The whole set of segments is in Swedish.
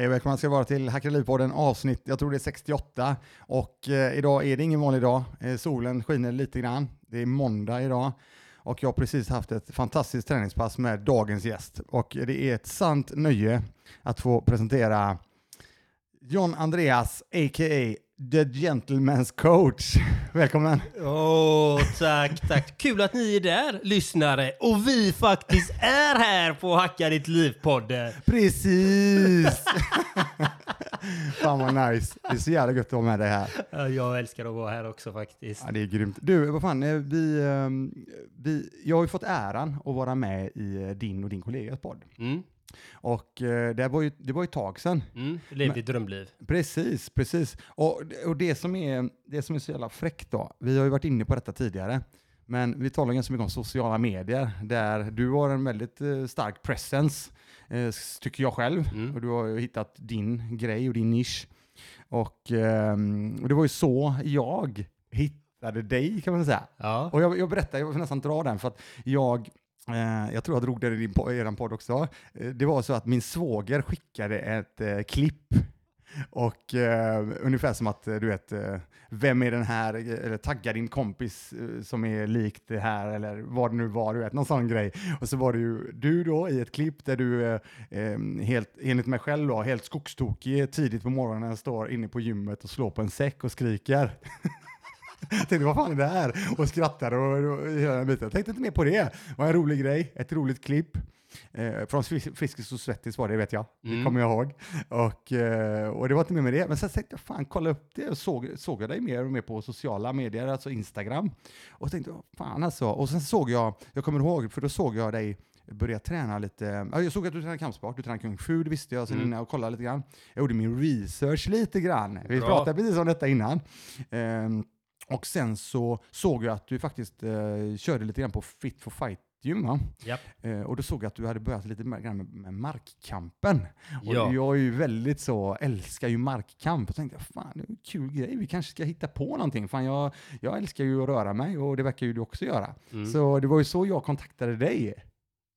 Hej och välkomna ska vara till Hacka Livpodden avsnitt, jag tror det är 68. Och eh, idag är det ingen vanlig dag. Eh, solen skiner lite grann. Det är måndag idag. Och jag har precis haft ett fantastiskt träningspass med dagens gäst. Och det är ett sant nöje att få presentera John Andreas, a.k.a. The Gentleman's Coach. Välkommen! Åh, tack, tack. Kul att ni är där, lyssnare. Och vi faktiskt är här på Hacka ditt liv-podden. Precis! Fan vad nice. Det är så jävla gött att vara med dig här. Ja, Jag älskar att vara här också faktiskt. Ja, det är grymt. Du, vad fan, eh, vi, ehm, vi, jag har ju fått äran att vara med i eh, din och din kollegas podd. Mm, Och eh, det var ju, det var ju ett tag sedan. mm. Lev ditt drömliv. Precis, precis. Och, och det, som är, det som är så jävla fräckt då, vi har ju varit inne på detta tidigare, men vi talar ganska mycket om sociala medier, där du har en väldigt eh, stark presence, eh, tycker jag själv. Mm. Och du har ju hittat din grej och din nisch. Och, ehm, och det var ju så jag hittade dig, kan man säga. Ja. Och jag, jag berättar, jag får nästan dra den, för att jag, Eh, jag tror jag drog det i din, er podd också. Eh, det var så att min svåger skickade ett eh, klipp, och eh, ungefär som att, eh, du vet, vem är den här, eller tagga din kompis som är likt det här, eller vad det nu var, du vet, någon sån grej. Och så var det ju du då i ett klipp där du, eh, helt, enligt mig själv då, helt skogstokig tidigt på morgonen står inne på gymmet och slår på en säck och skriker. Jag tänkte, vad fan är det här? Och skrattade och, och hela den biten. Jag tänkte inte mer på det. Det var en rolig grej, ett roligt klipp. Eh, från Fris- Friskis och Svettis var det, vet jag. Det Mm. kommer jag ihåg. Och, eh, och det var inte mer med det. Men sen tänkte jag, fan, kolla upp det. Och såg, såg jag dig mer och mer på sociala medier, alltså Instagram. Och tänkte, "Vad fan alltså. Och sen såg jag, jag kommer ihåg, för då såg jag dig börja träna lite. Ja, jag såg att du tränade kampsport, du tränade kung fu, det visste jag sen Mm. innan och kollade lite grann. Jag gjorde min research lite grann. Vi Bra. pratade precis om detta innan. Ehm, och sen så såg jag att du faktiskt eh, körde lite grann på Fit for Fight gym va? Japp. Eh, och då såg jag att du hade börjat lite grann med, med markkampen. Och Ja. jag är ju väldigt så, älskar ju markkamp. Och tänkte fan det är en kul grej, vi kanske ska hitta på någonting. Fan jag, jag älskar ju att röra mig och det verkar ju du också göra. Mm. Så det var ju så jag kontaktade dig,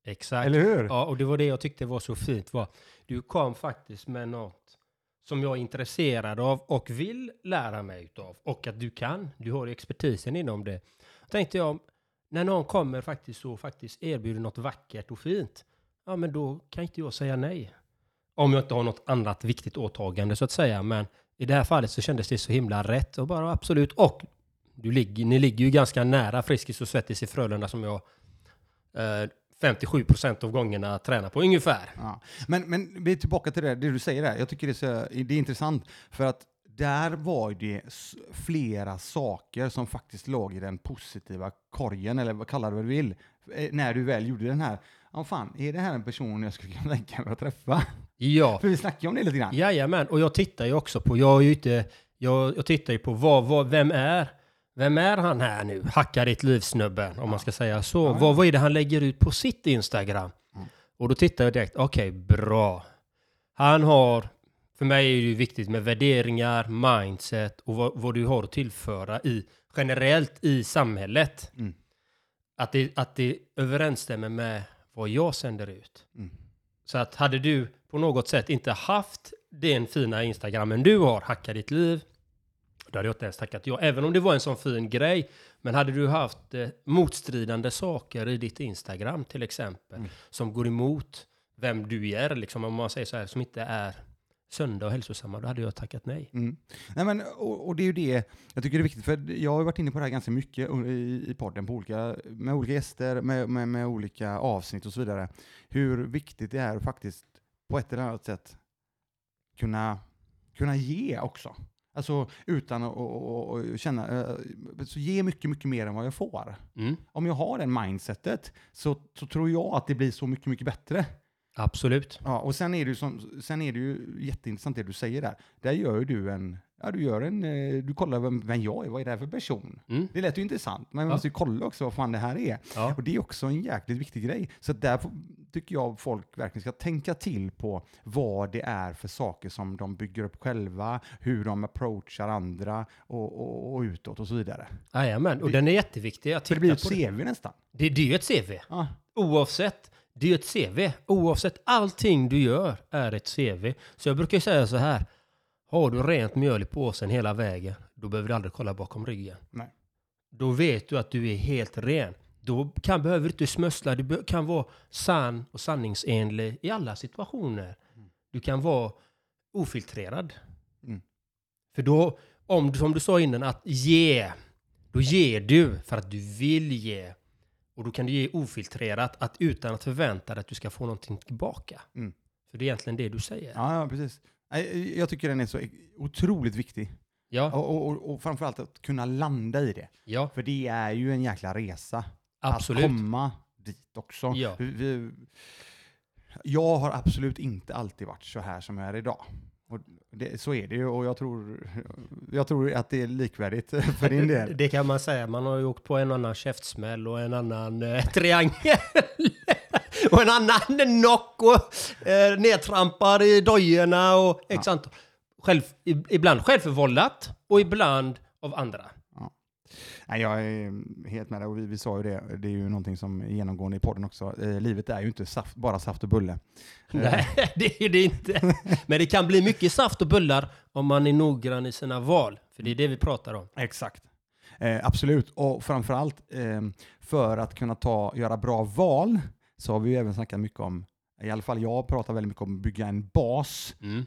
Exakt. eller hur? Ja, och det var det jag tyckte var så fint. Var, du kom faktiskt med något som jag är intresserad av och vill lära mig utav. Och att du kan. Du har expertisen inom det. Tänkte jag, när någon kommer faktiskt och faktiskt erbjuder något vackert och fint. Ja, men då kan inte jag säga nej. Om jag inte har något annat viktigt åtagande så att säga. Men i det här fallet så kändes det så himla rätt. Och bara absolut. Och du ligger, ni ligger ju ganska nära Friskis och Svettis i Frölunda som jag eh, 57 procent av gångerna tränar på ungefär. Ja. Men, men vi är tillbaka till det, det du säger där. Jag tycker det är, så, det är intressant för att där var det flera saker som faktiskt låg i den positiva korgen, eller vad kallar du vad du vill, eh, när du väl gjorde den här. Ja, fan, är det här en person jag skulle kunna tänka mig att träffa? Ja, För vi snackade ju om det lite grann. jajamän. Och jag tittar ju också på, jag är ju inte, jag, jag tittar ju på vad, vad, vem är, vem är han här nu? Hacka ditt liv-snubben, om man ska säga så. Ja, ja. Vad, vad är det han lägger ut på sitt Instagram? Mm. Och då tittar jag direkt, okej, bra. Han har, för mig är det ju viktigt med värderingar, mindset och vad, vad du har att tillföra i, generellt i samhället. Mm. Att, det, att det överensstämmer med vad jag sänder ut. Mm. Så att hade du på något sätt inte haft den fina Instagrammen du har, Hacka ditt liv, då hade jag inte ens tackat ja. Även om det var en sån fin grej. Men hade du haft eh, motstridande saker i ditt Instagram till exempel, Mm. som går emot vem du är, liksom, om man säger så här, som inte är sunda och hälsosamma, då hade jag tackat nej. Mm. Nej, men, och, och det är ju det jag tycker det är viktigt, för jag har varit inne på det här ganska mycket i, i podden på olika, med olika gäster, med, med, med olika avsnitt och så vidare. Hur viktigt det är att faktiskt på ett eller annat sätt kunna, kunna ge också. Alltså utan att känna, eh, så ge mycket, mycket mer än vad jag får. Mm. Om jag har den mindsetet så, så tror jag att det blir så mycket, mycket bättre. Absolut. Ja, och sen är, det ju som, sen är det ju jätteintressant det du säger där. Där gör ju du en, ja du gör en, eh, du kollar vem, vem jag är, vad är det här för person? Mm. Det lät ju intressant, men man Ja. måste ju kolla också vad fan det här är. Ja. Och det är också en jäkligt viktig grej. Så där tycker jag folk verkligen ska tänka till på vad det är för saker som de bygger upp själva, hur de approachar andra och, och, och utåt och så vidare. Jajamän, och Det- den är jätteviktig att titta det blir ett på. Det. CV nästan. Det, det är ju ett CV. Ja, Oavsett Det är ju ett CV. Oavsett allting du gör är ett CV. Så jag brukar säga så här. Har du rent mjöl i påsen hela vägen, då behöver du aldrig kolla bakom ryggen. Nej. Då vet du att du är helt ren. Då kan, behöver du inte smössla. Du kan vara sann och sanningsenlig i alla situationer. Du kan vara ofiltrerad. Mm. För då, om du, som du sa innan, att ge. Då ger du för att du vill ge. Och då kan du ge ofiltrerat, att utan att förvänta dig att du ska få någonting tillbaka. Mm. För det är egentligen det du säger. Ja, ja, precis. Jag tycker den är så otroligt viktig. Ja, Och, och, och, framförallt att kunna landa i det. ja För det är ju en jäkla resa. absolut. Att komma dit också. Ja. Vi, jag har absolut inte alltid varit så här som jag är idag. Och det, så är det ju och jag tror, jag tror att det är likvärdigt för din del. Det kan man säga. Man har ju åkt på en annan käftsmäll och en annan eh, triangel. Och en annan knock och eh, nedtrampar i dojorna och x antal. Själv, ibland självförvållat och ibland av andra. Nej, jag är helt med dig och vi, vi sa ju det, det är ju någonting som är genomgående i podden också. Eh, livet är ju inte saft, bara saft och bulle. Nej, det är det inte. Men det kan bli mycket saft och bullar om man är noggrann i sina val. För det är det vi pratar om. Exakt. Eh, absolut, och framförallt eh, för att kunna ta, göra bra val så har vi ju även snackat mycket om, i alla fall jag pratar väldigt mycket om att bygga en bas. Mm.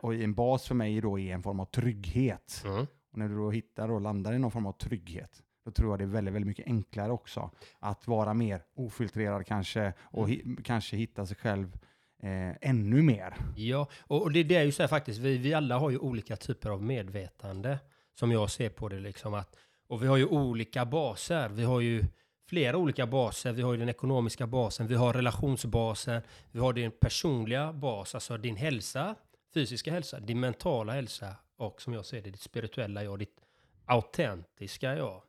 Och en bas för mig då är en form av trygghet. Mm. Och när du då hittar och landar i någon form av trygghet, då tror jag det är väldigt, väldigt mycket enklare också att vara mer ofiltrerad kanske och hi- kanske hitta sig själv eh, ännu mer. Ja, och och det, det är ju så här faktiskt, vi, vi alla har ju olika typer av medvetande som jag ser på det liksom att, och vi har ju olika baser, vi har ju flera olika baser, vi har ju den ekonomiska basen, vi har relationsbasen, vi har din personliga bas, alltså din hälsa, fysiska hälsa, din mentala hälsa och som jag ser det, ditt spirituella jag, ditt autentiska jag.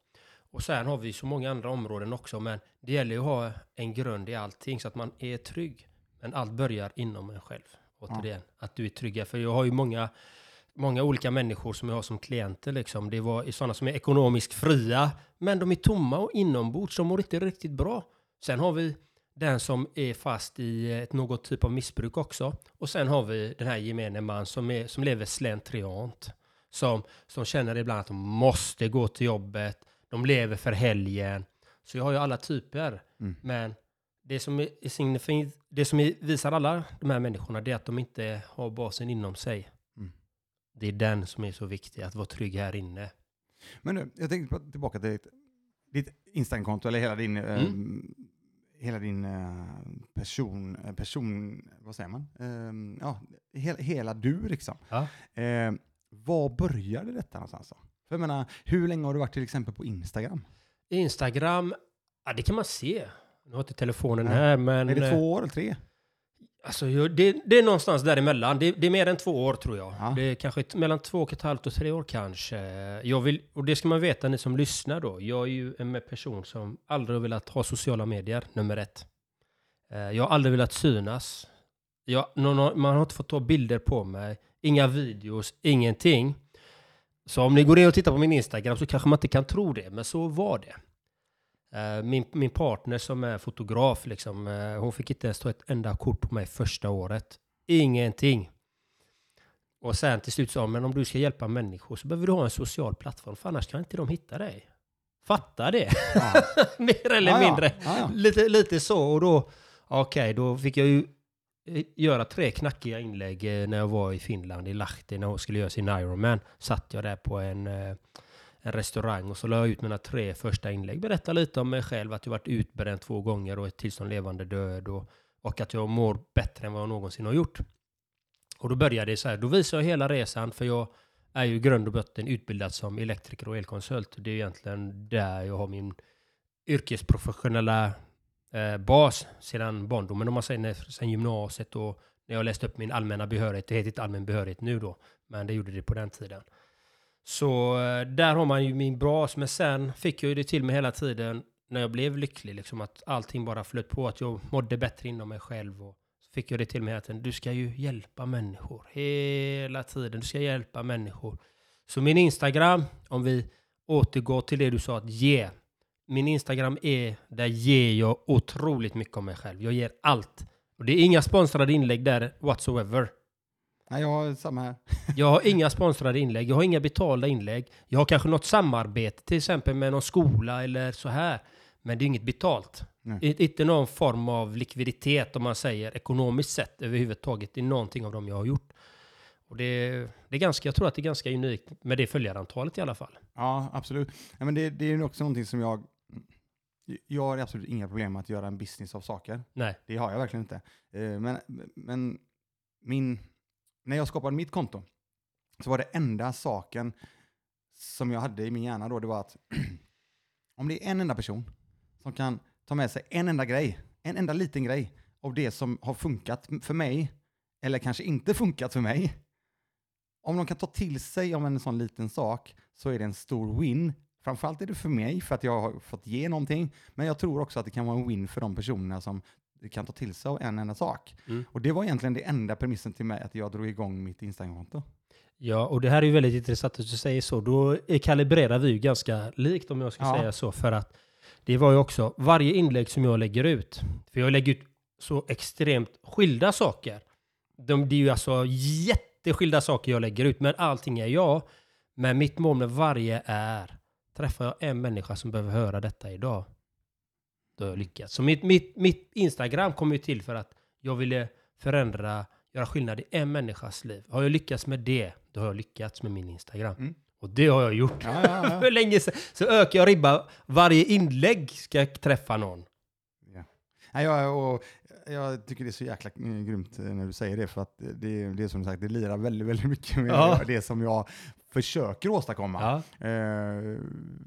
Och sen har vi så många andra områden också, men det gäller ju att ha en grund i allting så att man är trygg. Men allt börjar inom en själv. Återigen, att du är trygg. För jag har ju många, många olika människor som jag har som klienter. Liksom. Det var sådana som är ekonomiskt fria, men de är tomma och inombords. De mår inte riktigt bra. Sen har vi den som är fast i ett något typ av missbruk också. Och sen har vi den här gemene man som, är, som lever slentriant. Som, som känner ibland att de måste gå till jobbet. De lever för helgen. Så jag har ju alla typer. Mm. Men det som, är det som är, visar alla de här människorna det är att de inte har basen inom sig. Mm. Det är den som är så viktig, att vara trygg här inne. Men nu, jag tänkte på- tillbaka till ditt, ditt Instagramkonto eller hela din, eh, hela din eh, person, eh, person, vad säger man? Eh, ja, hela, hela du liksom. Ja. Eh, var började detta någonstans då? För jag menar, hur länge har du varit till exempel på Instagram? Instagram, ja det kan man se. Nu har inte telefonen Nej. här, men... Är det eh, två år eller tre? Alltså, det, det är någonstans däremellan. Det, det är mer än två år tror jag. Ja. Det är kanske ett, mellan två och ett halvt och tre år kanske. Jag vill, och det ska man veta ni som lyssnar då. Jag är ju en person som aldrig har velat ha sociala medier, nummer ett. Eh, Jag har aldrig velat synas. Jag, man har inte fått ta bilder på mig. Inga videos, ingenting. Så om ni går in och tittar på min Instagram så kanske man inte kan tro det, men så var det. Eh, Min, min partner som är fotograf, liksom, eh, hon fick inte ens ta ett enda kort på mig första året. Ingenting. Och sen till slut sa hon, men om du ska hjälpa människor så behöver du ha en social plattform, för annars kan inte de hitta dig. Fatta det! Ja. Mer eller Ja, mindre. Ja. Lite, lite så. Och då, okej, då fick jag ju eh, göra tre knackiga inlägg när jag var i Finland, i Lahti, när hon skulle göra sin Ironman. Satt jag där på en, en restaurang och så la jag ut mina tre första inlägg. Berätta lite om mig själv, att jag varit utbränd två gånger och ett tillstånd levande död och, och att jag mår bättre än vad jag någonsin har gjort. Och då började det så här, då visade jag hela resan, för jag är ju i grund och botten utbildad som elektriker och elkonsult. Det är egentligen där jag har min yrkesprofessionella eh, bas sedan barndomen, om man säger, när- sedan gymnasiet och när jag läste upp min allmänna behörighet. Det heter inte allmän behörighet nu då, men det gjorde det på den tiden. Så eh, där har man ju min bas, men sen fick jag ju det till mig hela tiden när jag blev lycklig, liksom att allting bara flöt på, att jag mådde bättre inom mig själv. Och så fick jag det till mig hela tiden, du ska ju hjälpa människor hela tiden, du ska hjälpa människor. Så min Instagram, om vi återgår till det du sa att ge, min Instagram är, där ger jag otroligt mycket om mig själv. Jag ger allt. Och det är inga sponsrade inlägg där whatsoever. Nej, jag har samma här. Jag har inga sponsrade inlägg, jag har inga betalda inlägg. Jag har kanske något samarbete till exempel med någon skola eller så här. Men det är inget betalt. Nej. Inte någon form av likviditet om man säger ekonomiskt sett överhuvudtaget i någonting av dem jag har gjort. Och det, det är ganska, jag tror att det är ganska unikt med det följarantalet i alla fall. Ja, absolut. Ja, men det, det är också någonting som jag... Jag har absolut inga problem med att göra en business av saker. Nej. Det har jag verkligen inte. Eh, Men, men min, när jag skapade mitt konto så var det enda saken som jag hade i min hjärna då, det var att om det är en enda person som kan ta med sig en enda grej, en enda liten grej av det som har funkat för mig, eller kanske inte funkat för mig, om de kan ta till sig om en sån liten sak så är det en stor win. Framförallt är det för mig för att jag har fått ge någonting, men jag tror också att det kan vara en win för de personerna som kan ta till sig av en enda sak. Mm. Och det var egentligen det enda premissen till mig att jag drog igång mitt Instagramkonto. Ja, och det här är ju väldigt intressant att du säger så. Då kalibrerar vi ju ganska likt om jag ska Ja. säga så. För att det var ju också varje inlägg som jag lägger ut. För jag lägger ut så extremt skilda saker. De, det är ju alltså jätteskilda saker jag lägger ut. Men allting är jag. Men mitt mål med varje är, träffar jag en människa som behöver höra detta idag, då har jag lyckats. Så mitt, mitt, mitt Instagram kom ju till för att jag ville förändra, göra skillnad i en människas liv. Har jag lyckats med det, då har jag lyckats med min Instagram. Mm. Och det har jag gjort. Ja, ja, ja. För länge sedan. Så ökar jag ribba. Varje inlägg ska träffa någon. Ja. Jag, och jag tycker det är så jäkla grymt eh, när du säger det, för att det, det är som sagt, det lirar väldigt, väldigt mycket med Ja. det som jag försöker åstadkomma. Ja. Eh,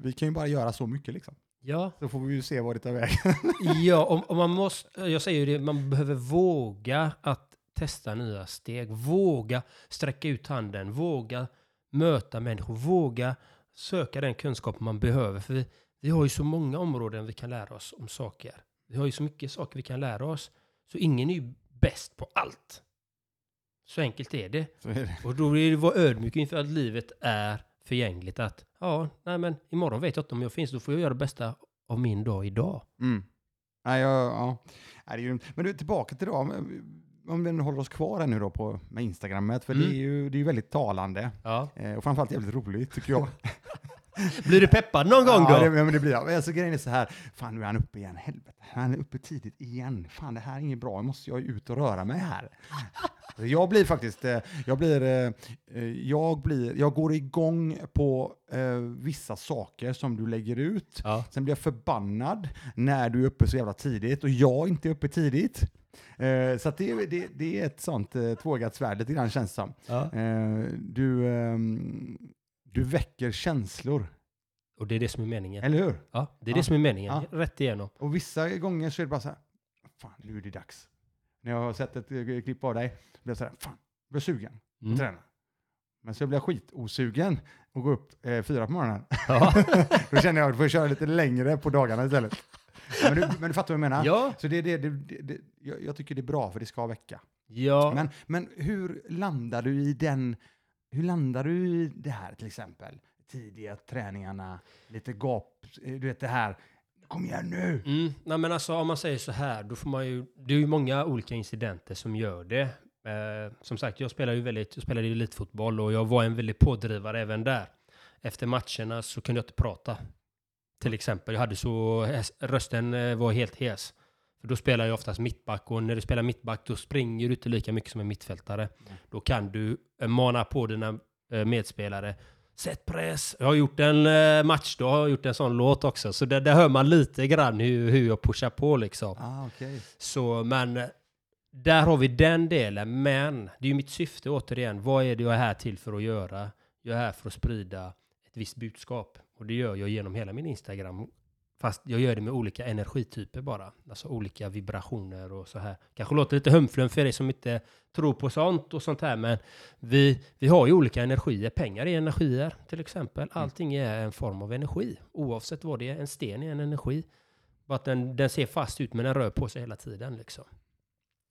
vi kan ju bara göra så mycket liksom. Ja, Så får vi ju se vad det tar vägen. ja om, om man måste, jag säger ju det, man behöver våga att testa nya steg. Våga sträcka ut handen, våga möta människor, våga söka den kunskap man behöver. För vi, vi har ju så många områden vi kan lära oss om saker. Vi har ju så mycket saker vi kan lära oss. Så ingen är ju bäst på allt. Så enkelt är det. Är det. Och då är det att vara ödmjuk inför att livet är förgängligt. Att ja, nej men imorgon vet jag inte om jag finns. Då får jag göra det bästa av min dag idag. Mm. Nej, jag, ja. Nej, det. Men du, tillbaka till då, om- vi håller oss kvar här nu då på, med Instagrammet, för det Mm. är ju det är väldigt talande. Ja. Eh, och framförallt jävligt roligt tycker jag. Blir du peppad någon gång då? Ja, men det blir jag. Alltså, grejen är så här, fan nu är han uppe igen, helvete. Han är uppe tidigt igen. Fan det här är inget bra, nu måste jag ut och röra mig här. Jag blir faktiskt, eh, jag blir, eh, eh, jag blir, jag går igång på vissa saker som du lägger ut. Ja. Sen blir jag förbannad när du är uppe så jävla tidigt och jag inte är uppe tidigt. Eh, så det, det, det är ett sånt eh, svärd lite grann känns det som. ja. Du, ehm, du väcker känslor, Och det är det som är meningen. eller hur? Ja, det är det som är meningen. Ja. Rätt igenom. Och vissa gånger så är det bara så här, fan nu är det dags. När jag har sett ett eh, klipp av dig, blir jag så här, fan, jag blir sugen att Mm. träna. Men så blir jag skitosugen och gå upp eh, fyra på morgonen. Ja. Då känner jag att jag får köra lite längre på dagarna istället. Men du, men du fattar vad jag menar? ja. Så det, det, det, det, det, jag, jag tycker det är bra för det ska väcka. Ja. Men, men hur landar du i den, hur landar du i det här till exempel? Tidiga träningarna, lite gap, eh, du vet det här, kom igen nu! Mm. Nej, men alltså om man säger så här, då får man ju, det är ju många olika incidenter som gör det. Eh, som sagt, jag spelade ju väldigt, jag spelade elitfotboll och jag var en väldigt pådrivare även där. Efter matcherna så kunde jag inte prata. Till exempel, jag hade så, eh, rösten eh, var helt hes. För då spelar jag oftast mittback och när du spelar mittback då springer du inte lika mycket som en mittfältare. Då kan du eh, mana på dina eh, medspelare. Sätt press. Jag har gjort en eh, match då, har jag gjort en sån låt också. Så där, där hör man lite grann hur, hur jag pushar på liksom. Ah, okej. Så, men där har vi den delen. Men det är ju mitt syfte återigen. Vad är det jag är här till för att göra? Jag är här för att sprida ett visst budskap. Och det gör jag genom hela min Instagram. Fast jag gör det med olika energityper bara. Alltså olika vibrationer och så här. Kanske låter lite humflum för er som inte tror på sånt och sånt här. Men vi, vi har ju olika energier. Pengar är energier till exempel. Allting är en form av energi. Oavsett vad det är. En sten är en energi. Bara att den, den ser fast ut men den rör på sig hela tiden liksom.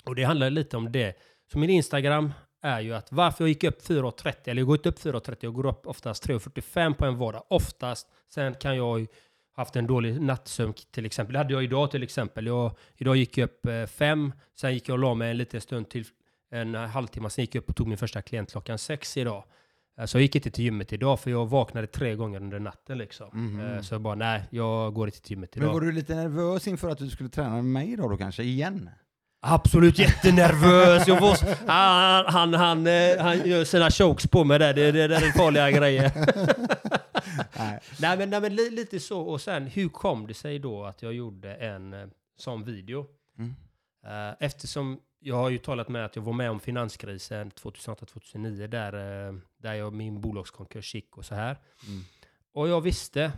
Och det handlar lite om det. Så min Instagram är ju att varför jag gick upp 4.30, eller jag går inte upp 4.30, jag går upp oftast 3.45 på en vardag. Oftast. Sen kan jag ju haft en dålig nattsömn till exempel. Det hade jag idag till exempel. Jag, idag gick jag upp eh, fem, sen gick jag och la mig en liten stund till en halvtimme, sen gick jag upp och tog min första klient klockan sex idag. Eh, Så jag gick inte till gymmet idag för jag vaknade tre gånger under natten liksom. Eh, Så jag bara, nej, jag går inte till gymmet Men idag. var du lite nervös inför att du skulle träna med mig idag då kanske, igen? Absolut jättenervös. Jag var, s- han, han, han, han gör sina chokes på mig där. Det, det, det är farliga grejer. Nej. nej, men, nej, men li, lite så. Och sen, hur kom det sig då att jag gjorde en eh, sån video? Mm. Eh, eftersom jag har ju talat med att jag var med om finanskrisen 2008-2009 där, eh, där jag, min bolagskonkurs gick och så här. Mm. Och jag visste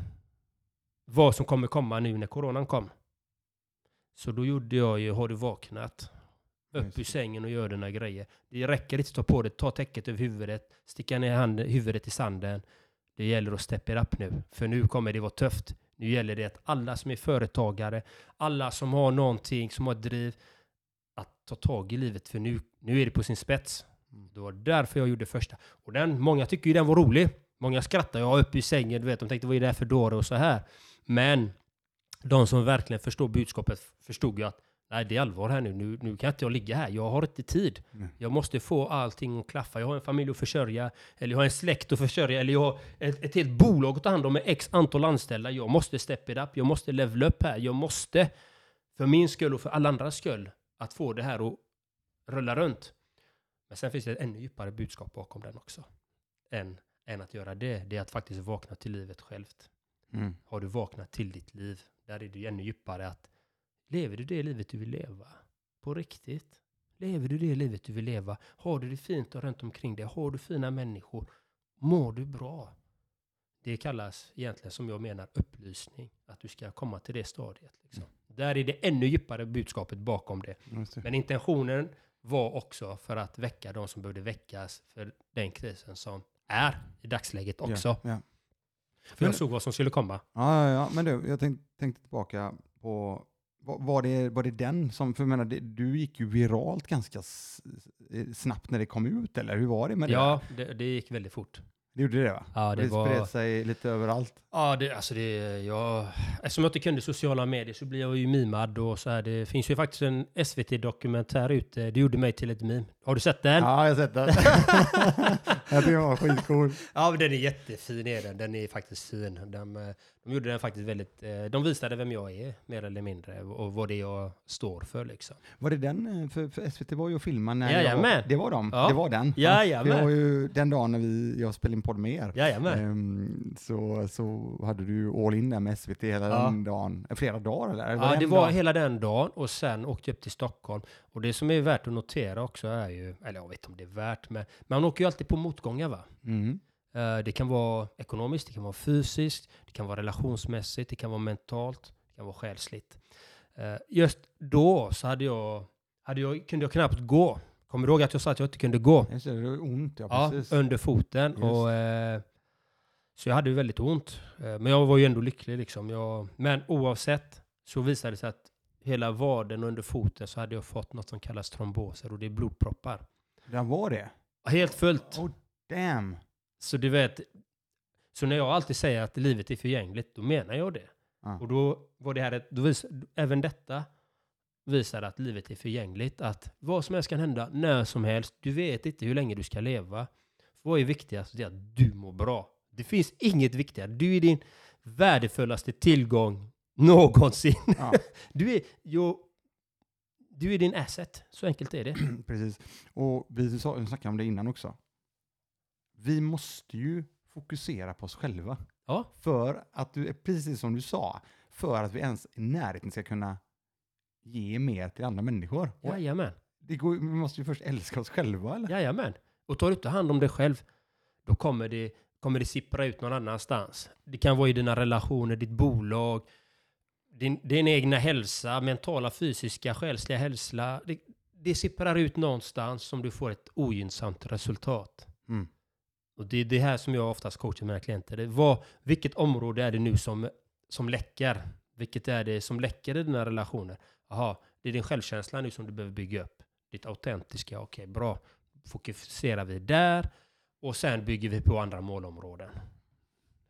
vad som kommer komma nu när coronan kom. Så då gjorde jag ju Har du vaknat? Upp ur sängen och gör dina grejer. Det räcker inte att ta på det, ta täcket över huvudet, sticka ner handen, huvudet i sanden. Det gäller att step it up nu, för nu kommer det vara tufft. Nu gäller det att alla som är företagare, alla som har någonting, som har driv, att ta tag i livet, för nu, nu är det på sin spets. Mm. Det var därför jag gjorde första. Och den, många tycker ju den var rolig. Många skrattar, jag uppe i sängen, du vet, de tänkte vad är det här för dåre och så här. Men de som verkligen förstår budskapet förstod ju att nej, det är allvar här nu. nu. Nu kan inte jag ligga här. Jag har inte tid. Nej. Jag måste få allting att klaffa. Jag har en familj att försörja, eller jag har en släkt att försörja, eller jag har ett, ett helt bolag att ta hand om med x antal anställda. Jag måste step it up. Jag måste level upp här. Jag måste, för min skull och för alla andras skull, att få det här att rulla runt. Men sen finns det ett ännu djupare budskap bakom den också. Än, än att göra det. Det är att faktiskt vakna till livet självt. Mm. Har du vaknat till ditt liv? Där är det ännu djupare att lever du det livet du vill leva? På riktigt? Lever du det livet du vill leva? Har du det fint och runt omkring dig? Har du fina människor? Mår du bra? Det kallas egentligen, som jag menar, upplysning. Att du ska komma till det stadiet. Liksom. Där är det ännu djupare budskapet bakom det. Det. Men intentionen var också för att väcka de som behövde väckas för den krisen som är i dagsläget också. Ja, ja. För jag såg vad som skulle komma. Ja, ja, ja, men du, jag tänk, tänkte tillbaka på, var, det, var det den som, för jag menar, det, du gick ju viralt ganska snabbt när det kom ut, eller hur var det med det? Ja, det, det gick väldigt fort. Det gjorde det va? Ja, det det var... spred sig lite överallt. Ja, det, alltså det, jag, eftersom jag inte kunde sociala medier så blir jag ju mimad och så här. Det finns ju faktiskt en SVT-dokumentär ute. Det gjorde mig till ett meme. Har du sett den? Ja, jag har sett den. jag tycker den var skitcool. Ja, men den är jättefin är den. Den är faktiskt fin. De, de gjorde den faktiskt väldigt... eh, De visade vem jag är, mer eller mindre, och vad det är jag står för liksom. Var det den? eh, För, för SVT var ju och filmade när Jajamän. jag, Det var de? Ja. Det var den? Jajamän. Det var ju den dagen när vi, jag spelade in podd med er. Jajamän. Ehm, så, så hade du ju all in där med SVT hela Ja. den dagen. Eh, Flera dagar eller? Ja, det var dag? hela den dagen och sen åkte jag upp till Stockholm. Och det som är värt att notera också är ju, eller jag vet inte om det är värt, men man åker ju alltid på motgångar va? Mm. Eh, Det kan vara ekonomiskt, det kan vara fysiskt, det kan vara relationsmässigt, det kan vara mentalt, det kan vara själsligt. Eh, Just då så hade jag, hade jag, kunde jag knappt gå. Kommer du ihåg att jag sa att jag inte kunde gå? Just det, det ont, ja, Ja, precis. under foten. Just. Och, eh, så jag hade ju väldigt ont. Eh, men jag var ju ändå lycklig liksom. Jag, men oavsett så visade det sig att hela vaden under foten så hade jag fått något som kallas tromboser och det är blodproppar. Den var det? Helt fullt. Oh, damn. Så du vet, så när jag alltid säger att livet är förgängligt, då menar jag det. Ja. Och då var det här, ett, då vis, även detta visar att livet är förgängligt. Att vad som helst kan hända när som helst. Du vet inte hur länge du ska leva. Vad är viktigast? Det är att du mår bra. Det finns inget viktigare. Du är din värdefullaste tillgång någonsin. Ja, Du är, jo, du är din asset. Så enkelt är det. precis. Och vi snackade om det innan också. Vi måste ju fokusera på oss själva. Ja, För att du, precis som du sa, för att vi ens i närheten ska kunna ge mer till andra människor. Och jajamän. det går, vi måste ju först älska oss själva, eller? Jajamän. Och tar du inte hand om dig själv, då kommer det, kommer det sippra ut någon annanstans. Det kan vara i dina relationer, ditt bolag, din, din egna hälsa, mentala, fysiska, själsliga hälsa. Det, det sipprar ut någonstans som du får ett ogynnsamt resultat. Mm. Och det är det här som jag oftast coachar mina klienter. Det var, vilket område är det nu som, som läcker? Vilket är det som läcker i dina relationer? Jaha, det är din självkänsla nu som du behöver bygga upp. Ditt autentiska, okej, bra. Fokuserar vi där och sen bygger vi på andra målområden.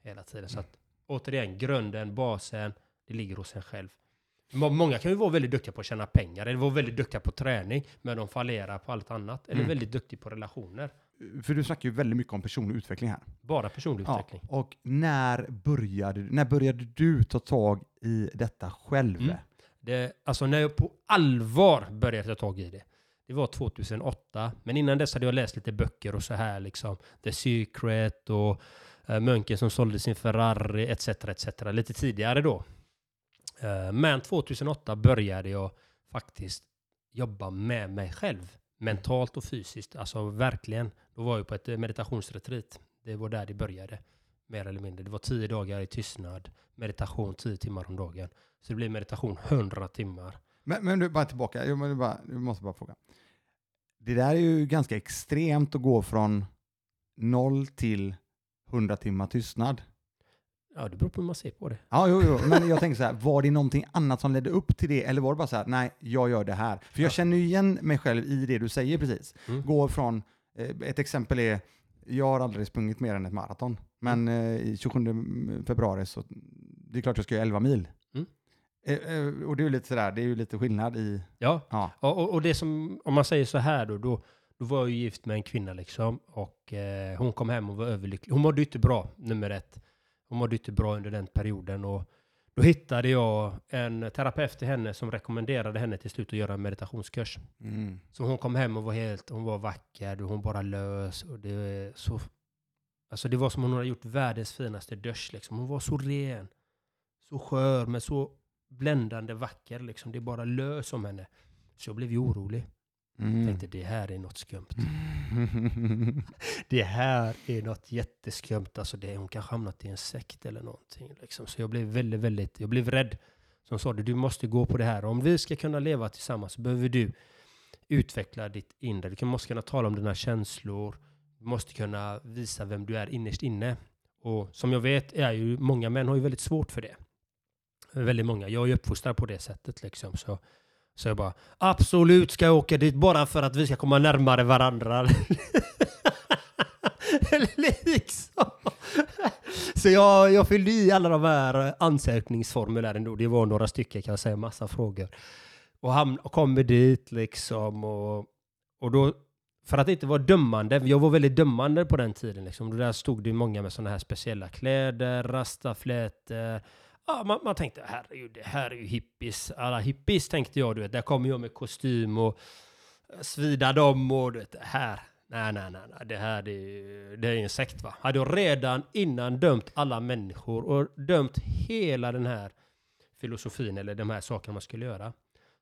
Hela tiden. Så att återigen, grunden, basen, det ligger hos en själv. Må- Många kan ju vara väldigt duktiga på att tjäna pengar, eller vara väldigt duktiga på träning, men de fallerar på allt annat. Eller Mm. väldigt duktiga på relationer. För du snackar ju väldigt mycket om personlig utveckling här. Bara personlig Ja, utveckling. och när började, när började du ta tag i detta själv? Mm. Det, alltså när jag på allvar började ta tag i det, det var 2008. Men innan dess hade jag läst lite böcker och så här liksom. The Secret och eh, Munken som sålde sin Ferrari etc. etc. Lite tidigare då. Eh, men 2008 började jag faktiskt jobba med mig själv. Mentalt och fysiskt. Alltså verkligen. Då var jag på ett eh, meditationsretreat. Det var där det började. Mer eller mindre. Det var tio dagar i tystnad. Meditation tio timmar om dagen. Så det blir meditation 100 timmar. Men, men du, bara tillbaka, jag, måste bara, jag måste bara fråga. Det där är ju ganska extremt att gå från noll till 100 timmar tystnad. Ja, det beror på hur man ser på det. Ja, jo, jo, men jag tänker så här, var det någonting annat som ledde upp till det, eller var det bara så här, nej, jag gör det här? För jag Ja. känner ju igen mig själv i det du säger precis. Mm. Gå från, eh, ett exempel är, jag har aldrig sprungit mer än ett maraton, men Mm. eh, i 27 februari så, det är klart jag ska göra 11 mil. Eh, eh, och det är ju lite sådär, det är ju lite skillnad i, Ja, ja, och, och, det som, om man säger så här då, då, då var jag ju gift med en kvinna liksom. Och eh, hon kom hem och var överlycklig. Hon mådde inte bra, nummer ett. Hon mådde inte bra under den perioden. Och då hittade jag en terapeut till henne som rekommenderade henne till slut att göra en meditationskurs. mm. Så hon kom hem och var helt, hon var vacker, och hon bara lös. Och det, så, alltså det var som om hon hade gjort världens finaste dusch. Liksom. Hon var så ren, så skör, men så bländande vacker. Liksom. Det bara lös om henne. Så jag blev ju orolig. Mm. Tänkte det här är något skumt. Det här är något jätteskumt. Alltså det, hon kanske hamnat i en sekt eller någonting. Liksom. Så jag blev väldigt, väldigt, jag blev rädd. Som sa du måste gå på det här. Om vi ska kunna leva tillsammans så behöver du utveckla ditt inre. Du måste kunna tala om dina känslor. Du måste kunna visa vem du är innerst inne. Och som jag vet är ju många män har ju väldigt svårt för det. Väldigt många. Jag är ju uppfostrad på det sättet liksom. Så, så jag bara, absolut ska jag åka dit bara för att vi ska komma närmare varandra. liksom. Så jag, jag fyllde i alla de här ansökningsformulären då. Det var några stycken kan jag säga, massa frågor. Och han och kommer dit liksom och, och då, för att inte vara dömande, jag var väldigt dömande på den tiden liksom. Där stod det många med sådana här speciella kläder, rastaflätor. Ja, man, man tänkte, herregud, det här är ju hippies. Alla hippies tänkte jag, du vet. Där kommer jag med kostym och eh, svida dem och du vet, det här. Nej, nej, nej, nej, det här det är, det är en sekt va. Hade jag redan innan dömt alla människor och dömt hela den här filosofin eller de här sakerna man skulle göra.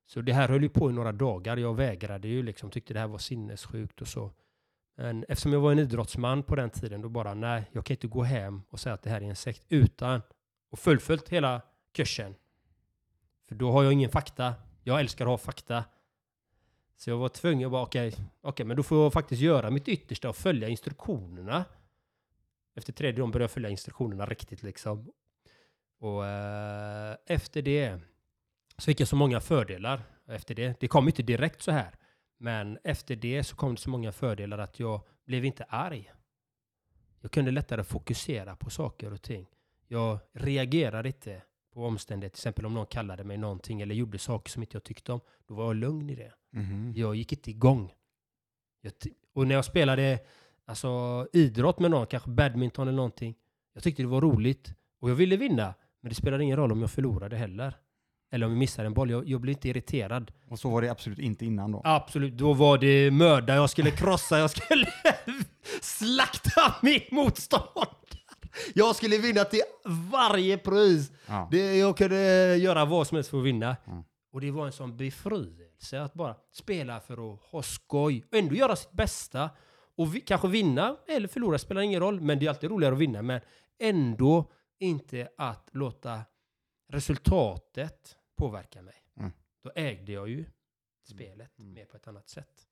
Så det här höll ju på i några dagar. Jag vägrade ju liksom, tyckte det här var sinnessjukt och så. Men eftersom jag var en idrottsman på den tiden, då bara nej, jag kan inte gå hem och säga att det här är en sekt utan och fullföljt hela kursen. För då har jag ingen fakta. Jag älskar att ha fakta. Så jag var tvungen att bara, okej, okej, men då får jag faktiskt göra mitt yttersta och följa instruktionerna. Efter tredje dagen började jag följa instruktionerna riktigt liksom. Och eh, efter det så fick jag så många fördelar. Efter det. Det kom inte direkt så här. Men efter det så kom det så många fördelar att jag blev inte arg. Jag kunde lättare fokusera på saker och ting. Jag reagerade inte på omständigheter. Till exempel om någon kallade mig någonting eller gjorde saker som inte jag tyckte om. Då var jag lugn i det. Mhm. Jag gick inte igång. Jag och när jag spelade alltså, idrott med någon, kanske badminton eller någonting. Jag tyckte det var roligt och jag ville vinna. Men det spelade ingen roll om jag förlorade heller. Eller om jag missade en boll. Jag, jag blev inte irriterad. Och så var det absolut inte innan då. Absolut, då var det mörda. Jag skulle krossa, jag skulle slakta min motstånd. Jag skulle vinna till varje pris. Ja. Det, jag kunde göra vad som helst för att vinna. Mm. Och det var en sån befrielse att bara spela för att ha skoj. Och ändå göra sitt bästa. Och vi, kanske vinna eller förlora spelar ingen roll. Men det är alltid roligare att vinna. Men ändå inte att låta resultatet påverka mig. Mm. Då ägde jag ju spelet Mm. mer på ett annat sätt.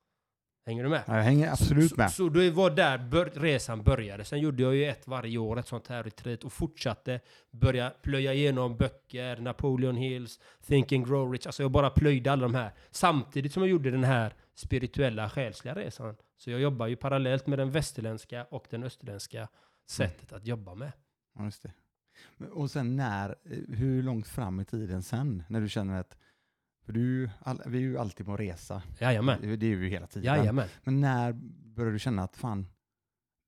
Hänger du med? Jag hänger absolut så, med. Så det var där bör, resan började. Sen gjorde jag ju ett varje år, ett sånt här retreat och fortsatte börja plöja igenom böcker, Napoleon Hills, Think and Grow Rich. Alltså jag bara plöjde alla de här samtidigt som jag gjorde den här spirituella själsliga resan. Så jag jobbar ju parallellt med den västerländska och den österländska sättet att jobba med. Ja, just det. Och sen när, eh, hur långt fram i tiden sen, när du känner att, för du, all, vi är ju alltid på resa, Jajamän. det är vi ju hela tiden. Jajamän. Men när började du känna att fan,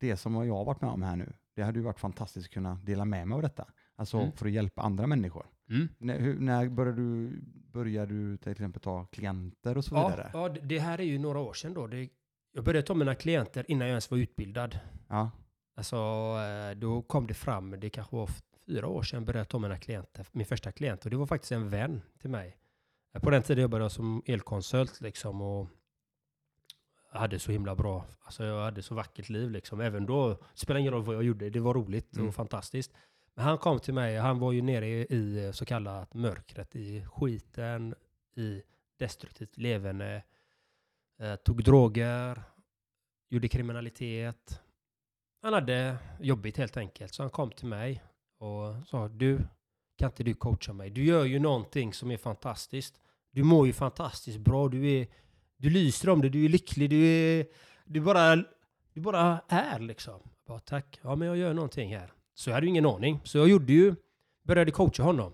det som jag har varit med om här nu, det hade ju varit fantastiskt att kunna dela med mig av detta. Alltså Mm. för att hjälpa andra människor. Mm. När, hur, när började du, började du till exempel ta klienter och så Ja, vidare? ja, det- det här är ju några år sedan då. Det, jag började ta mina klienter innan jag ens var utbildad. Ja. Alltså, eh, då kom det fram, det kanske var fyra år sedan, började jag ta mina klienter, min första klient. Och det var faktiskt en vän till mig. På den tiden jobbade jag som elkonsult liksom och hade så himla bra, alltså jag hade så vackert liv liksom. Även då, spelade ingen roll vad jag gjorde, det var roligt Mm. och fantastiskt. Men han kom till mig, han var ju nere i, i så kallat mörkret, i skiten, i destruktivt levande, eh, tog droger, gjorde kriminalitet. Han hade jobbigt helt enkelt, så han kom till mig och sa du, kan inte du coacha mig? Du gör ju någonting som är fantastiskt. Du mår ju fantastiskt bra, du, är, du lyser om det, du är lycklig, du är, du bara, du bara är liksom. Jag bara, tack, ja men jag gör någonting här. Så jag hade ju ingen aning, så jag gjorde ju, började coacha honom.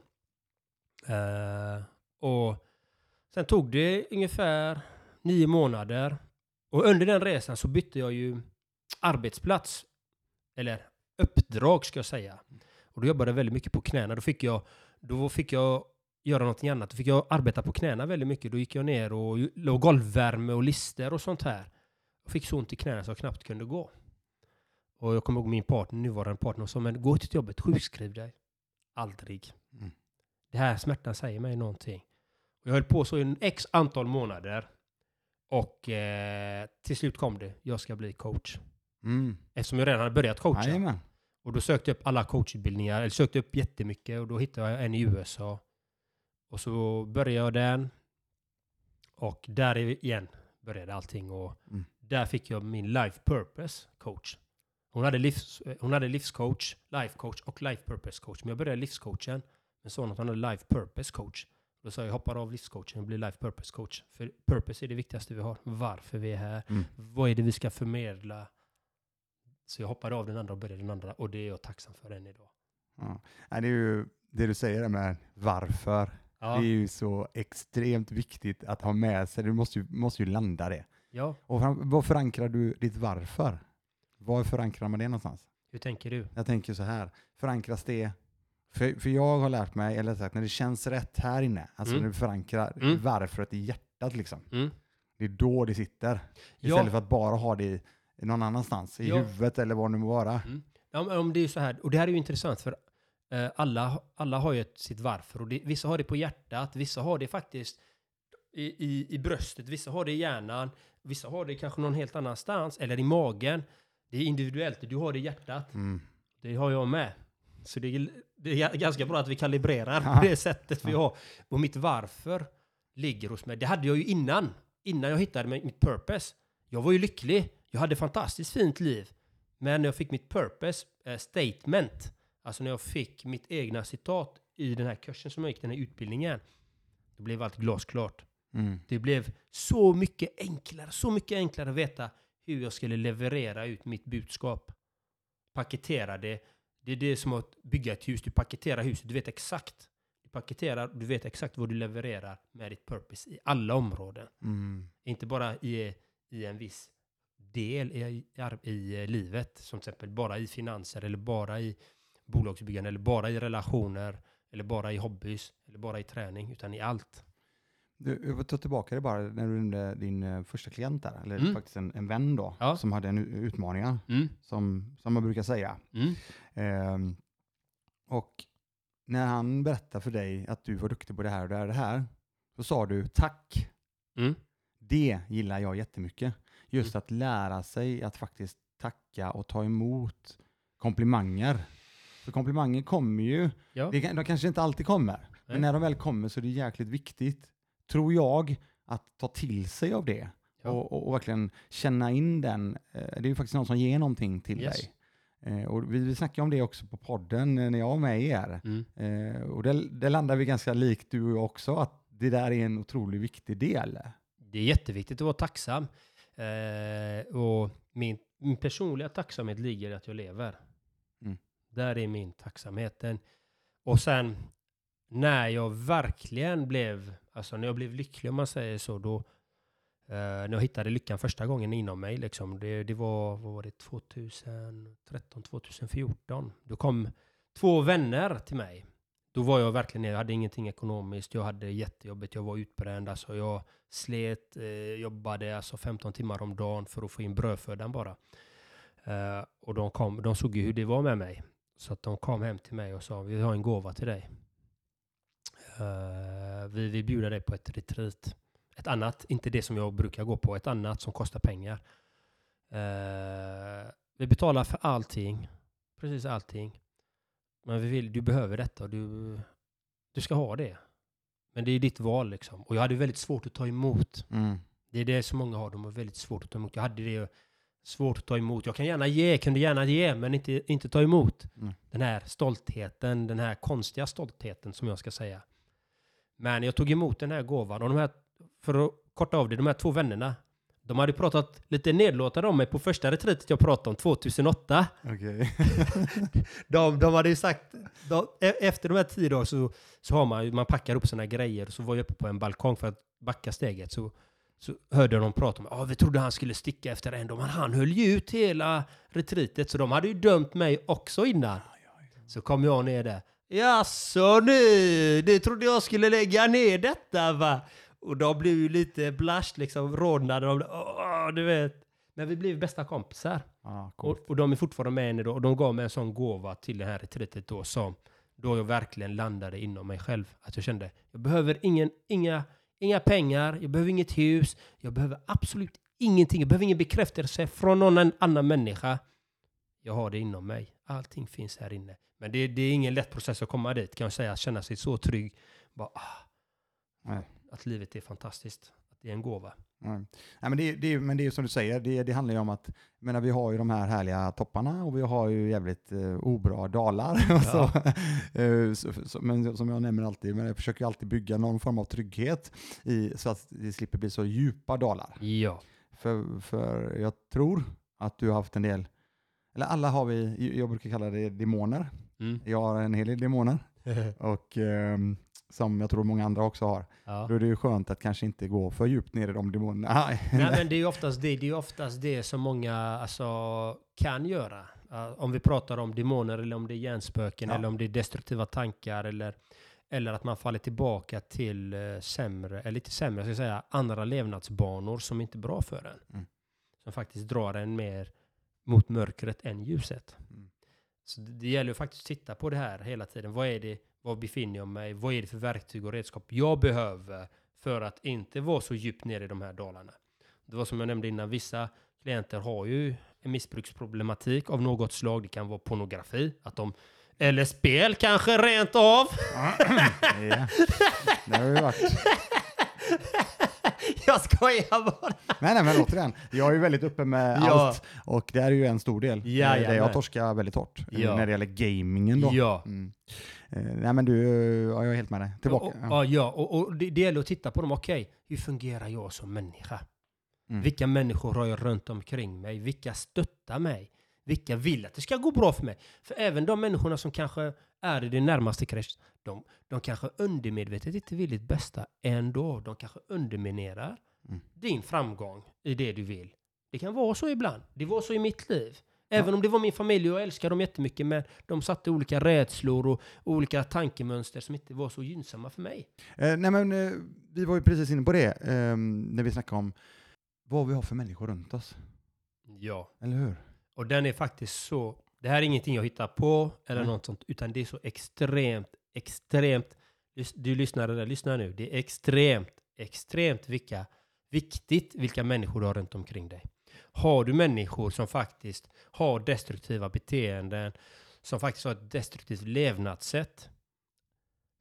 Uh, och sen tog det ungefär nio månader. Och under den resan så bytte jag ju arbetsplats. Eller uppdrag ska jag säga. Och då jobbade jag väldigt mycket på knäna. Då fick jag, då fick jag göra någonting annat. Då fick jag arbeta på knäna väldigt mycket. Då gick jag ner och låg golvvärme och lister och sånt här. Jag fick så ont i knäna så jag knappt kunde gå. Och jag kommer ihåg min partner, nuvarande partner, sa men gå till jobbet, sjukskriv dig. Aldrig. Mm. Det här smärtan säger mig någonting. Och jag höll på så i x antal månader. Och eh, till slut kom det, jag ska bli coach. Mm. Eftersom jag redan hade börjat coacha. Jajamän. Och då sökte jag upp alla coachutbildningar, eller sökte upp jättemycket och då hittade jag en i USA. Och så började jag den. Och där igen började allting och Mm. där fick jag min life purpose coach. Hon hade, livs, hon hade livscoach, life coach och life purpose coach. Men jag började livscoachen. Men sa hon att hon hade life purpose coach. Då sa jag, jag hoppar av livscoachen och blir life purpose coach. För purpose är det viktigaste vi har. Varför vi är här. Mm. Vad är det vi ska förmedla? Så jag hoppade av den andra och började den andra. Och det är jag tacksam för än idag. Ja. Det är ju det du säger med varför. Ja, Det är ju så extremt viktigt att ha med sig. Du måste ju, måste ju landa det. ja. Och vad förankrar du ditt varför? Var förankrar man det någonstans? hur tänker du? Jag tänker så här, förankras det, för, för jag har lärt mig, eller sagt, när det känns rätt här inne, alltså Mm. när du förankrar Mm. varföret i hjärtat liksom, Mm. det är då det sitter. Ja. Istället för att bara ha det i, någon annanstans, i Ja. huvudet eller vad det må vara. Ja, men om det är så här, och det här är ju intressant för eh, alla, alla har ju ett, sitt varför. Och det, vissa har det på hjärtat, vissa har det faktiskt i, i, i bröstet, vissa har det i hjärnan, vissa har det kanske någon helt annanstans, eller i magen. Det är individuellt, du har det i hjärtat, Mm. det har jag med. Så det är, det är ga- ganska bra att vi kalibrerar Ja. på det sättet vi har. Och mitt varför ligger hos mig. Det hade jag ju innan, innan jag hittade mitt purpose. Jag var ju lycklig, jag hade fantastiskt fint liv. Men när jag fick mitt purpose eh, statement, alltså när jag fick mitt egna citat i den här kursen som jag gick, den här utbildningen, då blev allt glasklart. Mm. Det blev så mycket enklare, så mycket enklare att veta hur jag skulle leverera ut mitt budskap. Paketera det. Det är det som att bygga ett hus. Du paketerar huset, du vet exakt. Du paketerar, du vet exakt vad du levererar med ditt purpose i alla områden. Mm. Inte bara i, i en viss del i, i, eh, livet, som till exempel bara i finanser eller bara i bolagsbyggande eller bara i relationer eller bara i hobbys eller bara i träning, utan i allt. Du, jag vill ta tillbaka det bara när du nämnde din eh, första klient där, eller Mm. faktiskt en, en vän då, Ja. som hade en utmaningar, Mm. som, som man brukar säga. Mm. Ehm, och när han berättade för dig att du var duktig på det här och det här och det här, så sa du tack. Mm. Det gillar jag jättemycket. Just att lära sig att faktiskt tacka och ta emot komplimanger. För komplimanger kommer ju, Ja. det, de kanske inte alltid kommer, Nej. men när de väl kommer så är det jäkligt viktigt, tror jag, att ta till sig av det. Ja. Och, och, och verkligen känna in den. Eh, Det är ju faktiskt någon som ger någonting till Yes. dig. Eh, Och vi, vi snackade om det också på podden eh, när jag var med er. Mm. Och det, det landar vi ganska likt du och jag också, att det där är en otroligt viktig del. Det är jätteviktigt att vara tacksam. Eh, och min, min personliga tacksamhet ligger i att jag lever. Mm. Där är min tacksamhet. Den, och sen när jag verkligen blev, alltså när jag blev lycklig om man säger så, då eh, när jag hittade lyckan första gången inom mig, liksom, det, det var, vad var det, 2013, 2014. Då kom två vänner till mig. Då var jag verkligen, jag hade ingenting ekonomiskt, jag hade jättejobbigt, jag var utbränd, alltså jag slet, eh, jobbade alltså 15 timmar om dagen för att få in brödfödan bara. Eh, och de, kom, de såg ju hur det var med mig. Så att de kom hem till mig och sa, vi har en gåva till dig. Eh, vi vill bjuda dig på ett retreat. Ett annat, inte det som jag brukar gå på, ett annat som kostar pengar. Eh, vi betalar för allting, precis allting. Men vi vill, du behöver detta och du, du ska ha det. Men det är ditt val liksom. Och jag hade väldigt svårt att ta emot. Mm. Det är det som många har, de har väldigt svårt att ta emot. Jag hade det svårt att ta emot. Jag kan gärna ge, kunde gärna ge, men inte, inte ta emot. Mm. Den här stoltheten, den här konstiga stoltheten som jag ska säga. Men jag tog emot den här gåvan och de här, för att korta av det, de här två vännerna, de hade pratat lite nedlåtande om mig på första retreatet jag pratade om 2008. Okej. De, de hade ju sagt, de, e- efter de här tio dagarna så, så har man man packar upp sina grejer. Så var jag uppe på en balkong för att backa steget. Så, så hörde jag dem prata om, ah, vi trodde han skulle sticka efter en dag, men han höll ju ut hela retreatet. Så de hade ju dömt mig också innan. Så kom jag ner där. Jaså nu, det trodde jag skulle lägga ner detta va? Och de blev ju lite blush liksom, rodnade. De, Åh, du vet. Men vi blev bästa kompisar. Coolt. Och, och de är fortfarande med än idag. Och de gav mig en sån gåva till det här retreatet då som då jag verkligen landade inom mig själv. Att jag kände, jag behöver ingen, inga, inga pengar, jag behöver inget hus, jag behöver absolut ingenting. Jag behöver ingen bekräftelse från någon an- annan människa. Jag har det inom mig. Allting finns här inne. Men det, det är ingen lätt process att komma dit kan jag säga. Att känna sig så trygg. Bara, ah, Nej. Att livet är fantastiskt. Att det är en gåva. Mm. Nej, men, det, är- det, är- men det är ju som du säger, det, det handlar ju om att menar, vi har ju de här härliga topparna och vi har ju jävligt eh, obra dalar. och så, eh, så, så, men som jag nämner alltid, men jag försöker alltid bygga någon form av trygghet i, så att det slipper bli så djupa dalar. Ja. För, för jag tror att du har haft en del, eller alla har vi, jag brukar kalla det demoner. Mm. Jag har en hel del demoner och ehm, som jag tror många andra också har. ja. Då är det ju skönt att kanske inte gå för djupt ner i de demonerna. Nej, men det är ju oftast det, det, är oftast det som många alltså, kan göra. Uh, om vi pratar om demoner eller om det är hjärnspöken Ja. eller om det är destruktiva tankar eller, eller att man faller tillbaka till uh, sämre, eller lite sämre, jag ska säga, andra levnadsbanor som inte är bra för en. Mm. Som faktiskt drar en mer mot mörkret än ljuset. Mm. Så det, det gäller ju faktiskt att titta på det här hela tiden. Vad är det, var befinner jag mig? Vad är det för verktyg och redskap jag behöver för att inte vara så djupt ner i de här dalarna? Det var som jag nämnde innan, vissa klienter har ju en missbruksproblematik av något slag. Det kan vara pornografi, att de, eller spel kanske rent av. Ja. Det har ju varit. jag skojar bara. Nej, nej, men återigen. Jag är ju väldigt uppe med Ja. allt och det är ju en stor del. Ja, Eh, där jajamän. jag torskar väldigt hårt. eh, Ja. När det gäller gamingen då. Ja. Mm. Eh, nej, men du, ja, jag är helt med dig. Tillbaka. Och, Ja. ja, och, och det, det gäller att titta på dem. Okej, hur fungerar jag som människa? Mm. Vilka människor har jag runt omkring mig? Vilka stöttar mig? Vilka vill att det ska gå bra för mig? För även de människorna som kanske är i det närmaste krets, de, de kanske undermedvetet inte vill ditt bästa ändå. De kanske underminerar Mm. din framgång i det du vill. Det kan vara så ibland. Det var så i mitt liv. Även om det var min familj och jag älskar dem jättemycket, men de satte olika rädslor och olika tankemönster som inte var så gynnsamma för mig. Eh, nej, men eh, vi var ju precis inne på det eh, när vi snackade om vad vi har för människor runt oss. Ja. Eller hur? Och den är faktiskt så, det här är ingenting jag hittar på eller Nej. något sånt, utan det är så extremt, extremt, du lyssnar där, lyssna nu, det är extremt, extremt vilka, viktigt vilka människor du har runt omkring dig. Har du människor som faktiskt har destruktiva beteenden, som faktiskt har ett destruktivt levnadssätt,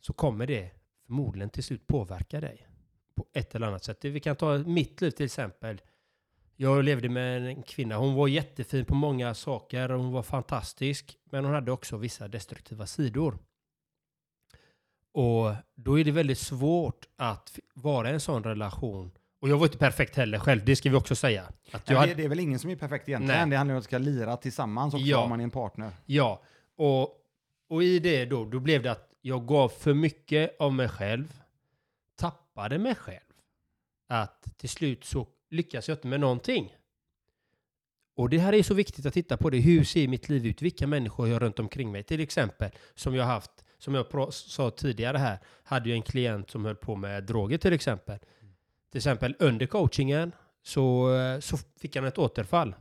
så kommer det förmodligen till slut påverka dig på ett eller annat sätt. Vi kan ta mitt liv till exempel. Jag levde med en kvinna. Hon var jättefin på många saker. och Hon var fantastisk. Men hon hade också vissa destruktiva sidor. Och då är det väldigt svårt att vara i en sån relation. Och jag var inte perfekt heller själv, det ska vi också säga. Att jag hade, det, är väl ingen som är perfekt egentligen. Nej. Det handlar om att ska lira tillsammans också Ja. om man är en partner. Ja, Och, och i det då, då blev det att jag gav för mycket av mig själv, tappade mig själv. Att till slut så lyckas jag inte med någonting. Och det här är så viktigt att titta på det. Hur ser mitt liv ut? Vilka människor har jag runt omkring mig? Till exempel, som jag haft, som jag sa tidigare här, hade jag en klient som höll på med droger till exempel. Till exempel under coachingen så, så fick han ett återfall.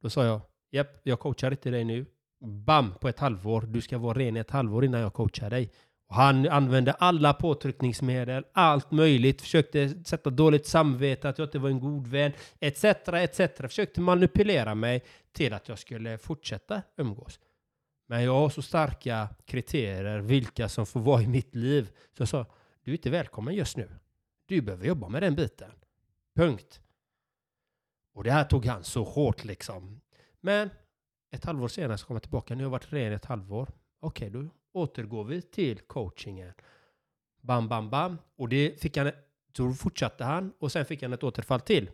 Då sa jag, japp, jag coachar inte dig nu. Bam, på ett halvår. Du ska vara ren i ett halvår innan jag coachar dig. Och han använde alla påtryckningsmedel, allt möjligt, försökte sätta dåligt samvete, att jag inte var en god vän, etc. etc. Försökte manipulera mig till att jag skulle fortsätta umgås. Men jag har så starka kriterier, vilka som får vara i mitt liv. Så jag sa, du är inte välkommen just nu. Du behöver jobba med den biten. Punkt. Och det här tog han så hårt liksom. Men ett halvår senare så kom jag tillbaka. Nu har jag varit ren ett halvår. Okej, då återgår vi till coachingen. Bam, bam, bam. Och det fick han, så fortsatte han och sen fick han ett återfall till.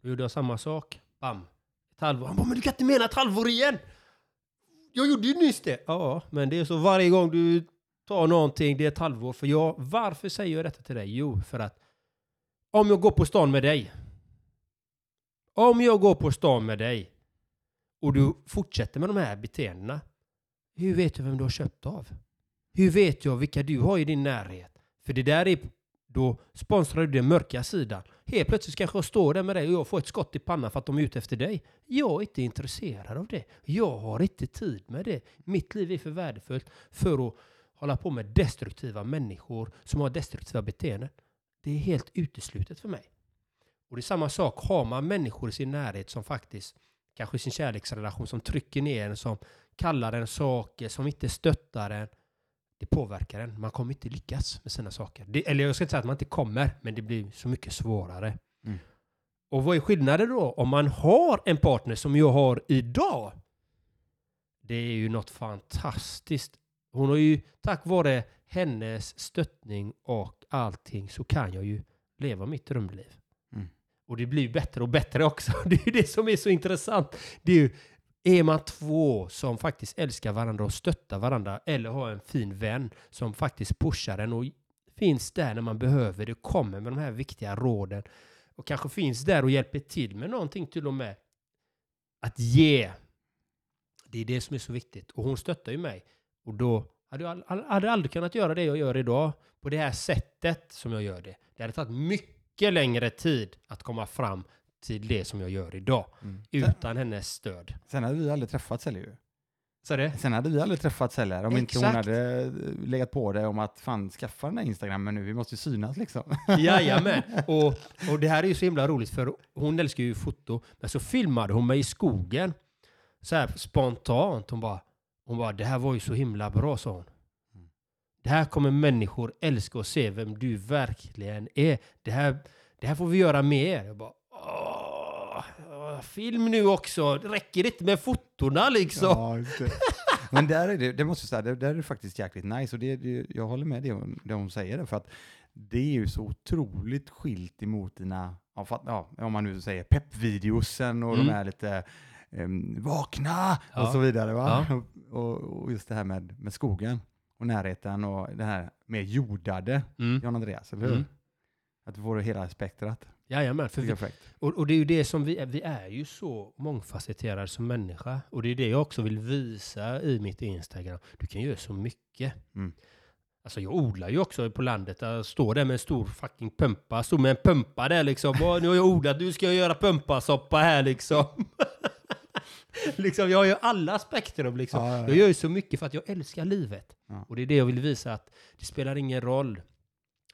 Då gjorde jag samma sak. Bam. Ett halvår. Han bara, men du kan inte mena ett halvår igen! Jag gjorde ju nyss det. Ja, men det är så varje gång du ta någonting, det är ett halvår. För jag, varför säger jag detta till dig? Jo, för att om jag går på stan med dig. Om jag går på stan med dig och du fortsätter med de här beteendena. Hur vet du vem du har köpt av? Hur vet jag vilka du har i din närhet? För det där är, då sponsrar du den mörka sidan. Helt plötsligt kanske jag står där med dig och jag får ett skott i pannan för att de är ute efter dig. Jag är inte intresserad av det. Jag har inte tid med det. Mitt liv är för värdefullt för att hålla på med destruktiva människor som har destruktiva beteenden. Det är helt uteslutet för mig. Och det är samma sak, har man människor i sin närhet som faktiskt, kanske i sin kärleksrelation, som trycker ner en, som kallar en saker, som inte stöttar en. Det påverkar en. Man kommer inte lyckas med sina saker. Det, eller jag ska inte säga att man inte kommer, men det blir så mycket svårare. Mm. Och vad är skillnaden då? Om man har en partner som jag har idag. Det är ju något fantastiskt. Hon har ju, tack vare hennes stöttning och allting, så kan jag ju leva mitt drömliv. Mm. Och det blir bättre och bättre också. Det är ju det som är så intressant. Det är ju, är man två som faktiskt älskar varandra och stöttar varandra eller har en fin vän som faktiskt pushar en och finns där när man behöver det, kommer med de här viktiga råden och kanske finns där och hjälper till med någonting till och med. Att ge. Det är det som är så viktigt. Och hon stöttar ju mig. Och då hade jag hade aldrig kunnat göra det jag gör idag på det här sättet som jag gör det. Det hade tagit mycket längre tid att komma fram till det som jag gör idag Mm. Sen, utan hennes stöd. sen hade vi aldrig träffats heller ju. Så det? Sen hade vi aldrig träffats heller om inte hon Exakt. hade eh, legat på det om att fan skaffa den där Instagrammen nu, vi måste ju synas liksom. Jajamän. Och, och det här är ju så himla roligt för hon älskar ju foto. Men så filmade hon mig i skogen. Så här spontant. Hon bara, hon bara, det här var ju så himla bra sa hon. Mm. Det här kommer människor älska och se vem du verkligen är. Det här, det här får vi göra mer. Jag bara, åh, åh, film nu också. Det räcker inte med fotona liksom. Ja, det. Men där är det, det måste jag säga, det, där är det faktiskt jäkligt nice och det, det, jag håller med det det hon säger där, för att det är ju så otroligt skilt emot dina, ja, om man nu säger peppvideosen och Mm. de här lite um, vakna och Ja. så vidare. Va? Ja. Och, och just det här med, med skogen och närheten och det här mer jordade, Mm. Jan Andreas, eller hur? Mm. Att du får hela spektrat. Jajamän, för vi. Och, och det är ju det som vi är. Vi är ju så mångfacetterade som människa. Och det är det jag också vill visa i mitt Instagram. Du kan göra så mycket. Mm. Alltså jag odlar ju också på landet. Jag står där med en stor fucking pumpa. Står med en pumpa där liksom. Åh, nu har jag odlat, nu ska jag göra pumpasoppa här liksom. liksom jag gör alla spektrum liksom. Ja, ja, ja. Jag gör ju så mycket för att jag älskar livet. Och det är det jag vill visa att det spelar ingen roll.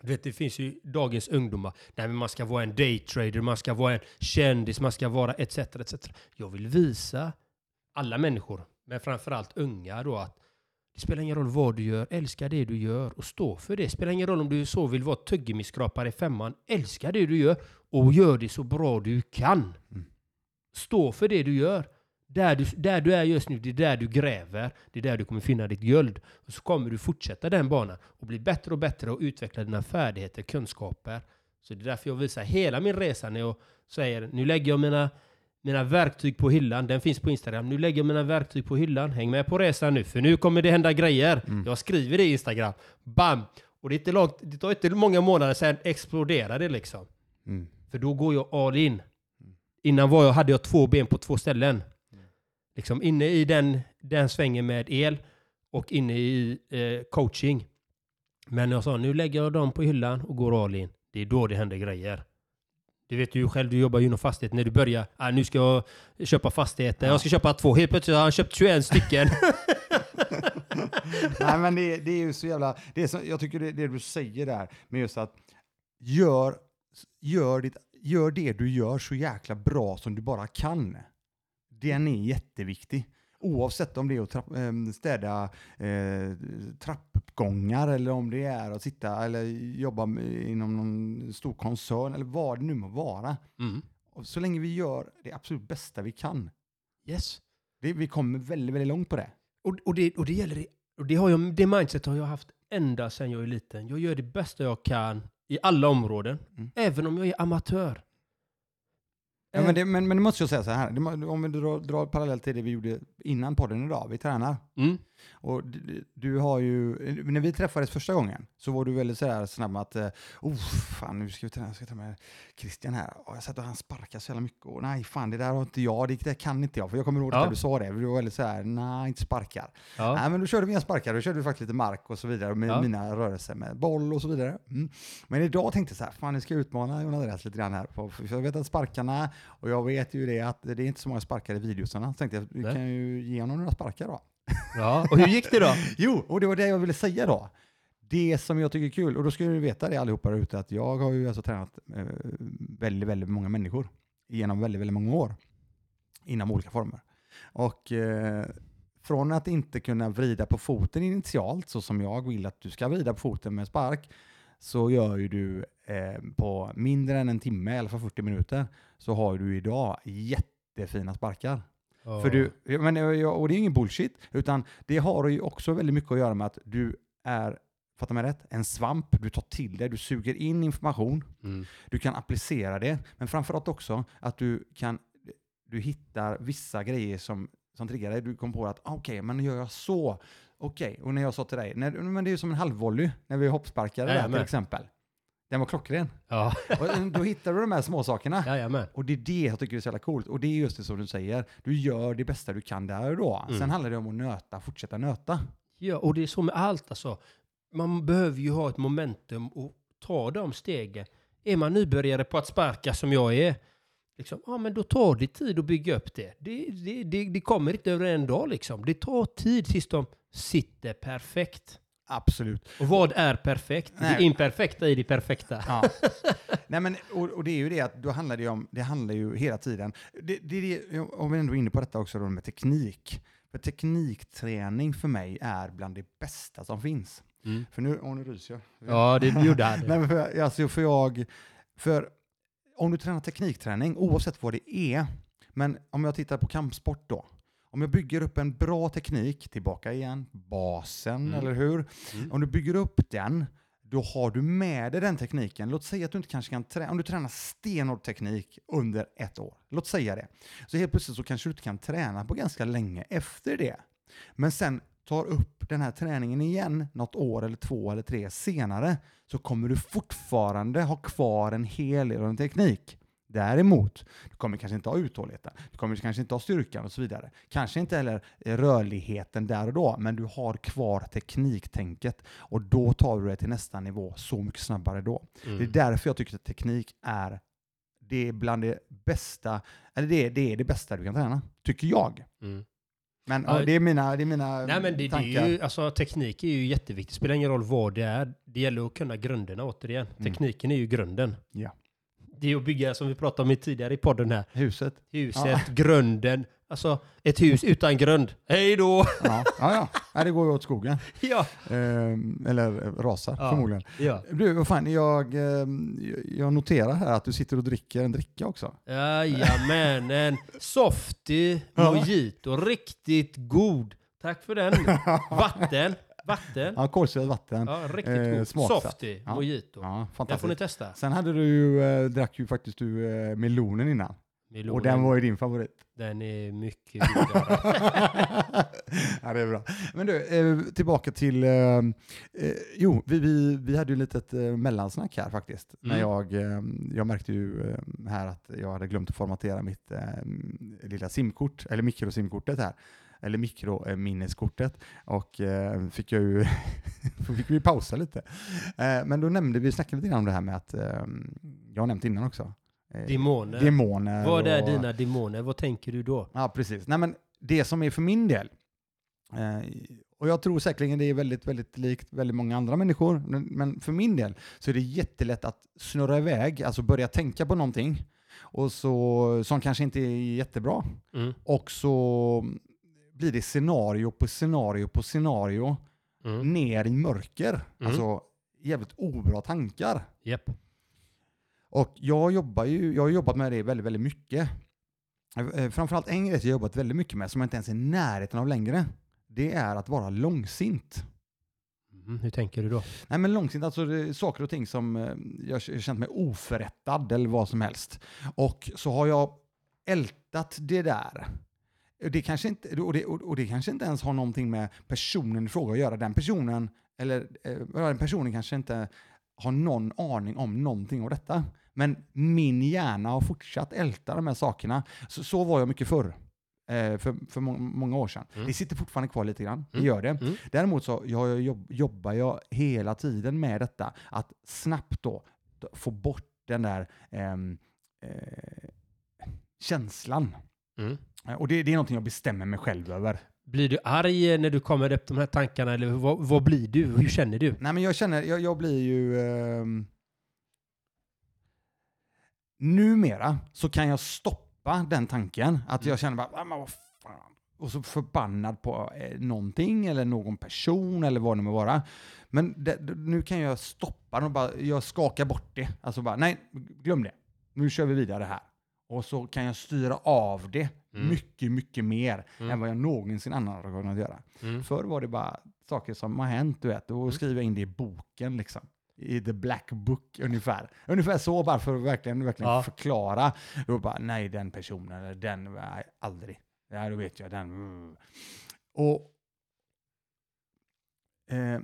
Du vet, det finns ju dagens ungdomar. Nej, men man ska vara en daytrader, man ska vara en kändis, man ska vara etc. etc. Jag vill visa alla människor, men framförallt unga då att det spelar ingen roll vad du gör, älska det du gör och stå för det. Det spelar ingen roll om du så vill vara tuggummiskrapare i femman, älska det du gör och gör det så bra du kan. Mm. Stå för det du gör. Där du, där du är just nu, det är där du gräver. Det är där du kommer finna ditt guld. Och så kommer du fortsätta den banan och bli bättre och bättre och utveckla dina färdigheter, kunskaper. Så det är därför jag visar hela min resa när jag säger nu lägger jag mina mina verktyg på hyllan. Den finns på Instagram. Nu lägger jag mina verktyg på hyllan. Häng med på resan nu, för nu kommer det hända grejer. Mm. Jag skriver det i Instagram. Bam! Och det, är inte långt, det tar inte många månader sen exploderar det liksom. Mm. För då går jag all in. Innan var jag, hade jag två ben på två ställen. Liksom inne i den, den svängen med el och inne i eh, coaching. Men jag sa, nu lägger jag dem på hyllan och går all in. Det är då det händer grejer. Du vet ju själv, du jobbar ju inom fastighet. När du börjar, ah, nu ska jag köpa fastigheter. Jag ska köpa två. Helt plötsligt har han köpt 21 stycken. Nej, men det, det är ju så jävla... Det är så, jag tycker det, det du säger där, med just att gör, gör, ditt, gör det du gör så jäkla bra som du bara kan. Den är jätteviktig. Oavsett om det är att trapp, ehm, städa eh, trappuppgångar eller om det är att sitta eller jobba inom någon stor koncern eller vad det nu må vara. Mm. Så länge vi gör det absolut bästa vi kan, Yes. det, vi kommer väldigt, väldigt långt på det. Och, och, det, och det gäller. Och det, har jag, det mindset har jag haft ända sedan jag är liten. Jag gör det bästa jag kan i alla områden. Mm. Även om jag är amatör. Ja, men, det, men, men det måste jag säga så här, det, må- om vi drar, drar parallellt till det vi gjorde innan podden idag, vi tränar. Mm. Och du, har ju, när vi träffades första gången så var du väldigt sådär snabb med att, eh, oh fan nu ska vi träna, jag ska ta med Christian här. Och jag satt och han sparkar så jävla mycket och nej fan det där har inte jag, det, det kan inte jag. För jag kommer ihåg Ja. att du sa det, du var väldigt såhär, nej inte sparkar. Ja. Nej men då körde vi inga sparkar, då körde vi faktiskt lite mark och så vidare med Ja. mina rörelser med boll och så vidare. Mm. Men idag tänkte jag så här, fan nu ska jag utmana Jon Andreas lite grann här. För jag vet att sparkarna, och jag vet ju det att det är inte så många sparkar i videosarna. Så tänkte jag, vi kan ju ge honom några sparkar då. Ja. Och hur gick det då? Jo, och det var det jag ville säga då. Det som jag tycker är kul, och då ska ni veta det allihopa där ute, att jag har ju alltså tränat eh, väldigt, väldigt många människor genom väldigt, väldigt många år inom olika former. Och eh, från att inte kunna vrida på foten initialt, så som jag vill att du ska vrida på foten med spark, så gör ju du eh, på mindre än en timme, i alla fall 40 minuter, så har du idag jättefina sparkar. För du, men, ja, och det är ingen bullshit, utan det har ju också väldigt mycket att göra med att du är, fattar mig rätt, en svamp, du tar till det, du suger in information, Mm. du kan applicera det, men framförallt också att du kan, du hittar vissa grejer som, som triggar dig. Du kom på att, ah, okej, men gör jag så, okej, och när jag sa till dig, när, men det är ju som en halvvolley när vi hoppsparkade där till exempel. Den var klockren. Ja, Och då hittar du de här små sakerna. jajamän. Och det är det jag tycker är så jävla coolt. Och det är just det som du säger, du gör det bästa du kan där och då. Mm. Sen handlar det om att nöta, fortsätta nöta. Ja, och det är så med allt alltså. Man behöver ju ha ett momentum och ta de stegen. Är man nybörjare på att sparka som jag är, liksom, ja men då tar det tid att bygga upp det. Det, det, det, det kommer inte över en dag liksom. Det tar tid tills de sitter perfekt. Absolut. Och vad är perfekt? Det Nej. imperfekta i det perfekta. Ja. Nej, men, och, och det är ju det att då handlar det om, det handlar ju hela tiden, det, det, det, om vi ändå är inne på detta också då med teknik. För teknikträning för mig är bland det bästa som finns. Mm. För nu, åh nu ryser jag. Ja, det gjorde han. Nej, men för, alltså för jag, för om du tränar teknikträning, oavsett vad det är, men om jag tittar på kampsport då, om jag bygger upp en bra teknik, tillbaka igen, basen, Mm. eller hur? Mm. Om du bygger upp den, då har du med dig den tekniken. Låt säga att du inte kanske kan träna, om du tränar stenhård teknik under ett år, låt säga det. Så helt plötsligt så kanske du inte kan träna på ganska länge efter det. Men sen tar upp den här träningen igen något år eller två eller tre senare så kommer du fortfarande ha kvar en hel del av en teknik. Däremot, du kommer kanske inte ha uthålligheten, du kommer kanske inte ha styrkan och så vidare. Kanske inte heller eh, rörligheten där och då, men du har kvar tekniktänket och då tar du det till nästa nivå så mycket snabbare då. Det är Mm. därför jag tycker att teknik är det är bland det bästa, eller det är, det är det bästa du kan träna, tycker jag. Mm. Men Ja, det är mina, det är mina Nej men det, det tankar. är ju, alltså teknik är ju jätteviktigt. Det spelar ingen roll vad det är. Det gäller att kunna grunderna återigen. Mm. Tekniken är ju grunden. Ja. Det är att bygga, som vi pratade om tidigare i podden här, Huset. huset, grunden. Alltså ett hus utan grund. Hej då! Ja, ja, ja. Det går ju åt skogen. ja. Ehm, eller eh, rasar Ja. förmodligen. ja. Du, vad fan, jag, ehm, jag noterar här att du sitter och dricker en dricka också. Jajamän, en softy Ja. mojito. Riktigt god. Tack för den. Vatten. Vatten. Ja, kolsyrat vatten. Ja, riktigt Eh, god. smaksatt. Softy Ja. mojito. Ja, Den får ni fantastiskt. testa. Sen hade du ju, eh, drack ju faktiskt du eh, melonen innan. Melonen, Och den var ju din favorit. den är mycket godare. ja, det är bra. Men du, eh, tillbaka till... Eh, eh, jo, vi, vi, vi hade ju ett litet eh, mellansnack här faktiskt. När Mm. jag, eh, jag märkte ju eh, här att jag hade glömt att formatera mitt lilla simkort, eller mikrosimkortet här. Eller mikrominneskortet. Och eh, fick jag ju fick vi pausa lite. Eh, men då nämnde vi, snackade lite grann om det här med att, eh, jag har nämnt innan också. Eh, Demoner. Demoner. Vad är och- dina demoner? Vad tänker du då? Ja, precis. Nej, men det som är för min del, eh, och jag tror säkerligen det är väldigt, väldigt likt väldigt många andra människor, men, men för min del så är det jättelätt att snurra iväg, alltså börja tänka på någonting, och så, som kanske inte är jättebra, Mm. och så blir det scenario på scenario på scenario Mm. ner i mörker. Mm. Alltså jävligt obra tankar. Japp. Och jag jobbar ju, jag har jobbat med det väldigt, väldigt mycket. Eh, Framförallt en grej som jag har jobbat väldigt mycket med, som jag inte ens är i närheten av längre, det är att vara långsint. Mm. Hur tänker du då? Nej men långsint, alltså saker och ting som eh, jag har känt mig oförrättad eller vad som helst. Och så har jag ältat det där. Det kanske inte, och, det, och det kanske inte ens har någonting med personen i fråga att göra. Den personen, eller eh, den personen kanske inte har någon aning om någonting av detta. Men min hjärna har fortsatt älta de här sakerna. Så, så var jag mycket förr. Eh, för, för må- många år sedan. Mm. Det sitter fortfarande kvar lite grann. Det Mm. gör det. Mm. Däremot så jag jobb, jobbar jag hela tiden med detta. Att snabbt då få bort den där ehm, eh, känslan. Mm. Eh, Och det, det är någonting jag bestämmer mig själv över. Blir du arg när du kommer upp de här tankarna eller vad, vad blir du? Hur känner du? Nej men jag känner, jag, jag blir ju... ehm, numera så kan jag stoppa den tanken. Att jag känner bara, "Ah, men vad fan. Och så förbannad på eh, någonting eller någon person eller vad det må vara. Men det- nu kan jag stoppa den och bara, jag skakar bort det. Alltså bara, nej, glöm det. Nu kör vi vidare här. Och så kan jag styra av det Mm. mycket, mycket mer Mm. än vad jag någonsin annan har kunnat göra. Mm. Förr var det bara saker som har hänt, du vet. Då skriver jag in det i boken liksom. I the black book ungefär. Ungefär så bara för att verkligen, verkligen Ja. förklara. Då bara, nej den personen eller den, nej, aldrig. Ja, då vet jag den. mm. Och eh,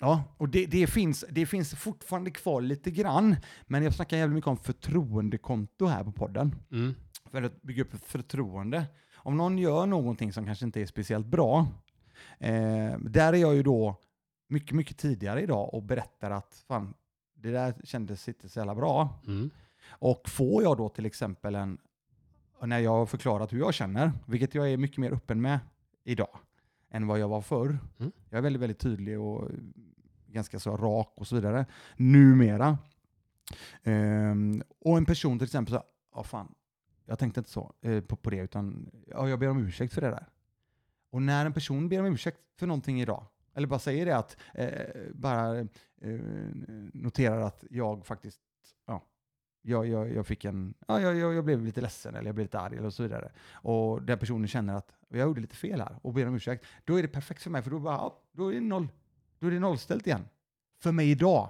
Ja, och det, det, finns, det finns fortfarande kvar lite grann, men jag snackar jävligt mycket om förtroendekonto här på podden Mm. för att bygga upp ett förtroende. Om någon gör någonting som kanske inte är speciellt bra, eh, där är jag ju då mycket, mycket tidigare idag och berättar att fan, det där kändes inte så jävla bra. Mm. Och får jag då till exempel en, när jag har förklarat hur jag känner, vilket jag är mycket mer öppen med idag än vad jag var förr. Mm. Jag är väldigt, väldigt tydlig och ganska så rak och så vidare. Numera. Ehm, och en person till exempel så, ja fan, jag tänkte inte så eh, på, på det, utan ja, jag ber om ursäkt för det där. Och när en person ber om ursäkt för någonting idag, eller bara säger det att, eh, bara eh, noterar att jag faktiskt, ja, jag, jag, jag fick en, ja, jag, jag, blev lite ledsen eller jag blev lite arg eller så vidare. Och den personen känner att jag gjorde lite fel här och ber om ursäkt. Då är det perfekt för mig för då, bara, ja, då, är, det noll, då är det nollställt igen. För mig idag.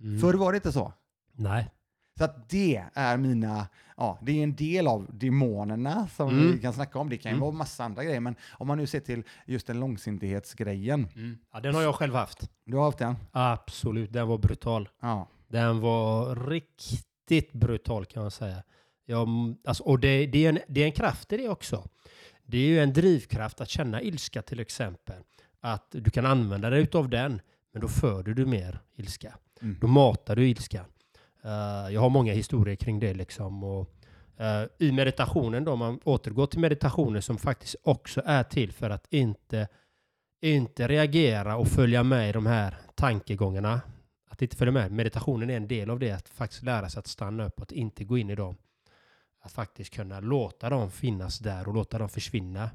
Mm. Förr var det inte så. Nej. Så att det är mina, ja, det är en del av demonerna som Mm. vi kan snacka om. Det kan ju Mm. vara massa andra grejer, men om man nu ser till just den långsintighetsgrejen. Mm. Ja, den har jag själv haft. Du har haft den? Absolut, den var brutal. Ja. Den var riktigt brutal kan man säga. Jag, alltså, och det, det, är en, det är en kraft i det också. Det är ju en drivkraft att känna ilska till exempel. Att du kan använda dig utav den, men då föder du mer ilska. Mm. Då matar du ilska. Eh, jag har många historier kring det liksom. Och, eh, I meditationen då, om man återgår till meditationen som faktiskt också är till för att inte, inte reagera och följa med i de här tankegångarna. Att inte följa med. Meditationen är en del av det, att faktiskt lära sig att stanna upp och att inte gå in i dem. Att faktiskt kunna låta dem finnas där och låta dem försvinna.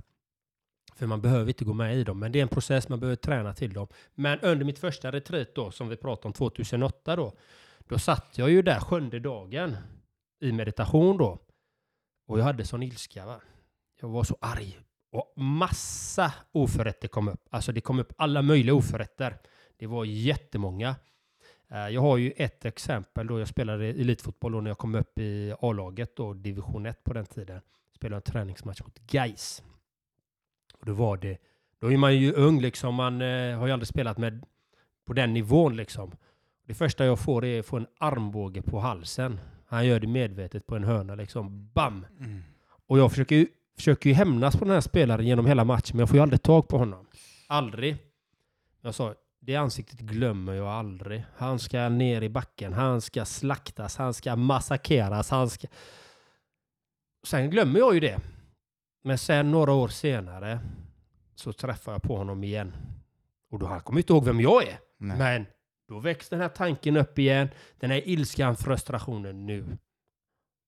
För man behöver inte gå med i dem, men det är en process man behöver träna till dem. Men under mitt första retreat då, som vi pratade om 2008 då, då satt jag ju där sjunde dagen i meditation då. Och jag hade sån ilska. Va? Jag var så arg. Och massa oförrätter kom upp. Alltså det kom upp alla möjliga oförrätter. Det var jättemånga. Eh, Jag har ju ett exempel då jag spelade elitfotboll då när jag kom upp i A-laget då, division 1 på den tiden. Spelade en träningsmatch mot Gais. Och då var det, då är man ju ung liksom, man eh, har ju aldrig spelat med på den nivån liksom. Det första jag får är att få en armbåge på halsen. Han gör det medvetet på en hörna liksom, bam! Mm. Och jag försöker ju, försöker ju hämnas på den här spelaren genom hela matchen, men jag får ju aldrig tag på honom. Aldrig. Jag sa, det ansiktet glömmer jag aldrig. Han ska ner i backen, han ska slaktas, han ska massakreras, han ska... Sen glömmer jag ju det. Men sen några år senare så träffar jag på honom igen. Och då han kommer inte ihåg vem jag är. Nej. Men då väcks den här tanken upp igen. Den här ilskan, frustrationen nu.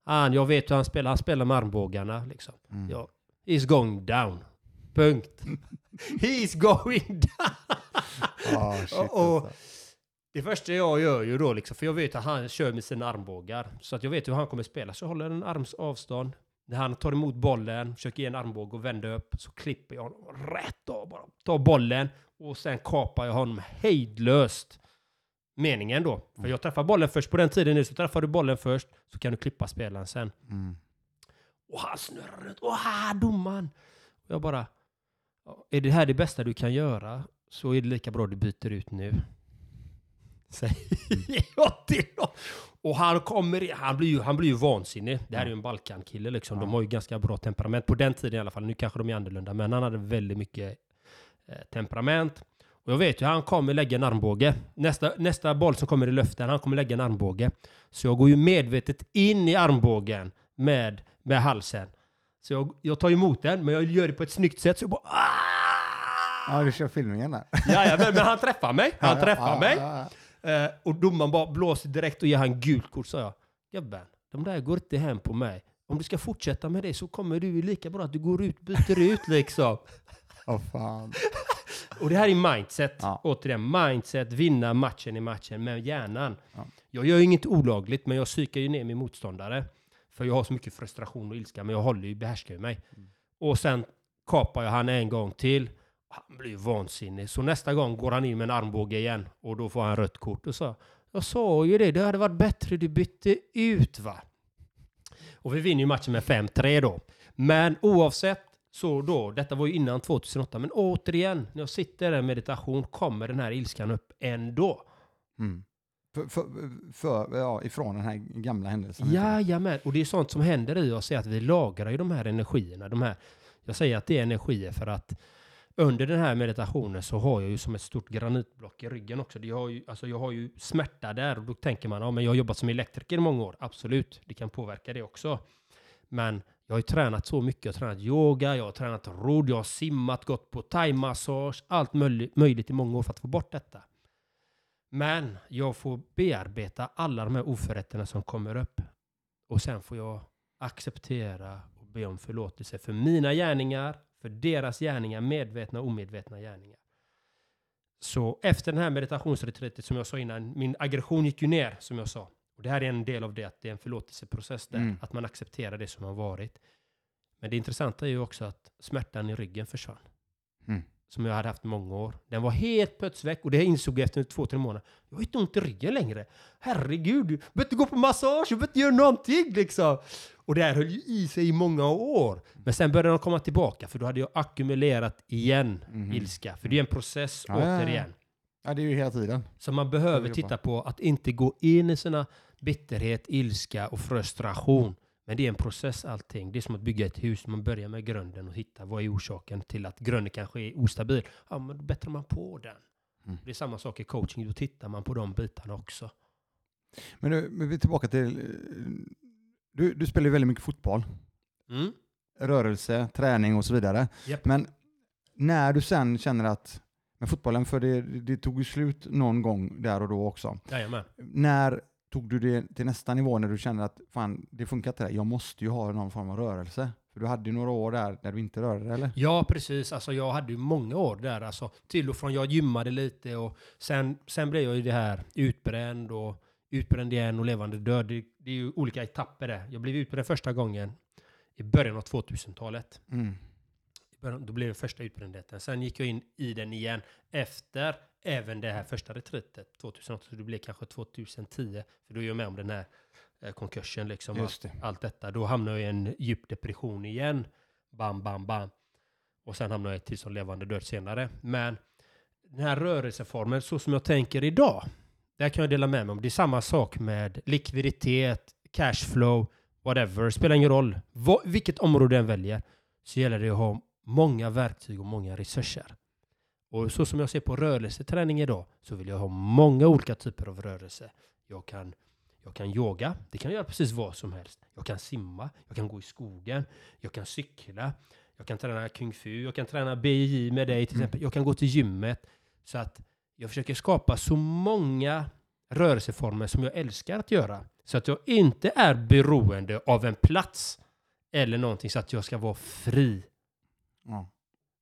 Han, jag vet hur han spelar. Han spelar med armbågarna liksom. Mm. Ja. He's going down. Punkt. He's going down. Ah, shit, Och- alltså. Det första jag gör ju då, liksom, för jag vet att han kör med sina armbågar. Så att jag vet hur han kommer spela. Så jag håller en arms avstånd. När han tar emot bollen, försöker ge en armbåge och vända upp, så klipper jag honom rätt av bara. Tar bollen och sen kapar jag honom hejdlöst. Meningen då. För jag träffar bollen först. På den tiden nu så träffar du bollen först, så kan du klippa spelaren sen. Mm. Och han snurrar runt. Och ah, domaren! Jag bara... "Ja, Är det här det bästa du kan göra så är det lika bra du byter ut nu. Säger jag till honom. Och han kommer han blir ju, han blir ju vansinnig. Det här är ju en Balkankille liksom. De har ju ganska bra temperament. På den tiden i alla fall. Nu kanske de är annorlunda. Men han hade väldigt mycket eh, temperament. Och jag vet ju han kommer lägga en armbåge. Nästa, nästa boll som kommer i luften, han kommer lägga en armbåge. Så jag går ju medvetet in i armbågen med, med halsen. Så jag, jag tar emot den, men jag gör det på ett snyggt sätt. Så jag bara... Ah! Ja, du kör filmningen där. Ja, men, men han träffar mig. Han träffar mig. Eh, och domaren bara blåser direkt och ger han gult kort, sa jag. Gubben, de där går inte hem på mig. Om du ska fortsätta med det så kommer du lika bra att du går ut, byter ut liksom. Åh fan. Och det här är mindset. Ja. Återigen, mindset, vinna matchen i matchen med hjärnan. Ja. Jag gör ju inget olagligt, men jag psykar ju ner min motståndare. För jag har så mycket frustration och ilska, men jag håller ju, behärskar ju mig. Mm. Och sen kapar jag han en gång till. Han blir vansinnig. Så nästa gång går han in med en armbåge igen. Och då får han rött kort. Och så, jag sa ju det, det hade varit bättre du bytte ut va. Och vi vinner ju matchen med 5-3 då. Men oavsett så då, detta var ju innan 2008, men återigen, när jag sitter där i meditation kommer den här ilskan upp ändå. Mm. För, för, för, ja, ifrån den här gamla händelsen. Jajamän, och det är sånt som händer i oss, är att vi lagrar ju de här energierna. De här, jag säger att det är energier för att under den här meditationen så har jag ju som ett stort granitblock i ryggen också. Det har ju, alltså jag har ju smärta där och då tänker man, ja men jag har jobbat som elektriker i många år. Absolut, det kan påverka det också. Men jag har ju tränat så mycket. Jag har tränat yoga, jag har tränat rodd, jag har simmat, gått på thaimassage, allt möjligt, möjligt i många år för att få bort detta. Men jag får bearbeta alla de här oförrätterna som kommer upp. Och sen får jag acceptera och be om förlåtelse för mina gärningar, för deras gärningar, medvetna och omedvetna gärningar. Så efter den här meditationsretreatet som jag sa innan, min aggression gick ju ner som jag sa. Och det här är en del av det, att det är en förlåtelseprocess där, Mm. att man accepterar det som har varit. Men det intressanta är ju också att smärtan i ryggen försvann. Mm. Som jag hade haft många år. Den var helt plötsligt och det insåg jag efter två, tre månader. Jag har inte ont i ryggen längre. Herregud, du behöver inte gå på massage, du behöver inte göra någonting liksom. Och det här höll ju i sig i många år. Men sen började de komma tillbaka, för då hade jag ackumulerat igen Mhm. ilska. För det är en process Ja, återigen. Ja, det är ju hela tiden. Så man behöver titta på att inte gå in i sina bitterhet, ilska och frustration. Men det är en process allting. Det är som att bygga ett hus. Man börjar med grunden och hitta vad är orsaken till att grunden kanske är ostabil. Ja, men då bättrar man på den. Mm. Det är samma sak i coaching. Då tittar man på de bitarna också. Men nu, men vi är tillbaka till... eh, Du, du spelar ju väldigt mycket fotboll. Mm. Rörelse, träning och så vidare. Japp. Men när du sen känner att med fotbollen, för det, det tog ju slut någon gång där och då också. Jajamän. När tog du det till nästa nivå när du kände att fan, det funkar inte, jag måste ju ha någon form av rörelse? För du hade ju några år där när du inte rörde dig, eller? Ja, precis. Alltså, jag hade ju många år där. Alltså, till och från. Jag gymmade lite och sen, sen blev jag ju det här utbränd och utbränd igen och levande död. Det, det är ju olika etapper där. Jag blev utbränd första gången i början av 2000-talet. Mm. Då blev det första utbrändheten. Sen gick jag in i den igen efter även det här första retreatet 2008. Så det blev kanske 2010. För då är jag med om den här eh, konkursen liksom. Just det. allt detta. Då hamnade jag i en djup depression igen. Bam, bam, bam. Och sen hamnade jag i ett tillstånd levande död senare. Men den här rörelseformen, så som jag tänker idag, där kan jag dela med mig om. Det är samma sak med likviditet, cashflow, whatever. Spelar ingen roll. Vilket område den väljer så gäller det att ha många verktyg och många resurser. Och så som jag ser på rörelseträning idag så vill jag ha många olika typer av rörelse. Jag kan, jag kan yoga, det kan jag göra precis vad som helst. Jag kan simma, jag kan gå i skogen, jag kan cykla, jag kan träna kung fu, jag kan träna BJJ med dig till Mm. exempel. Jag kan gå till gymmet. Så att jag försöker skapa så många rörelseformer som jag älskar att göra. Så att jag inte är beroende av en plats eller någonting så att jag ska vara fri. Ja.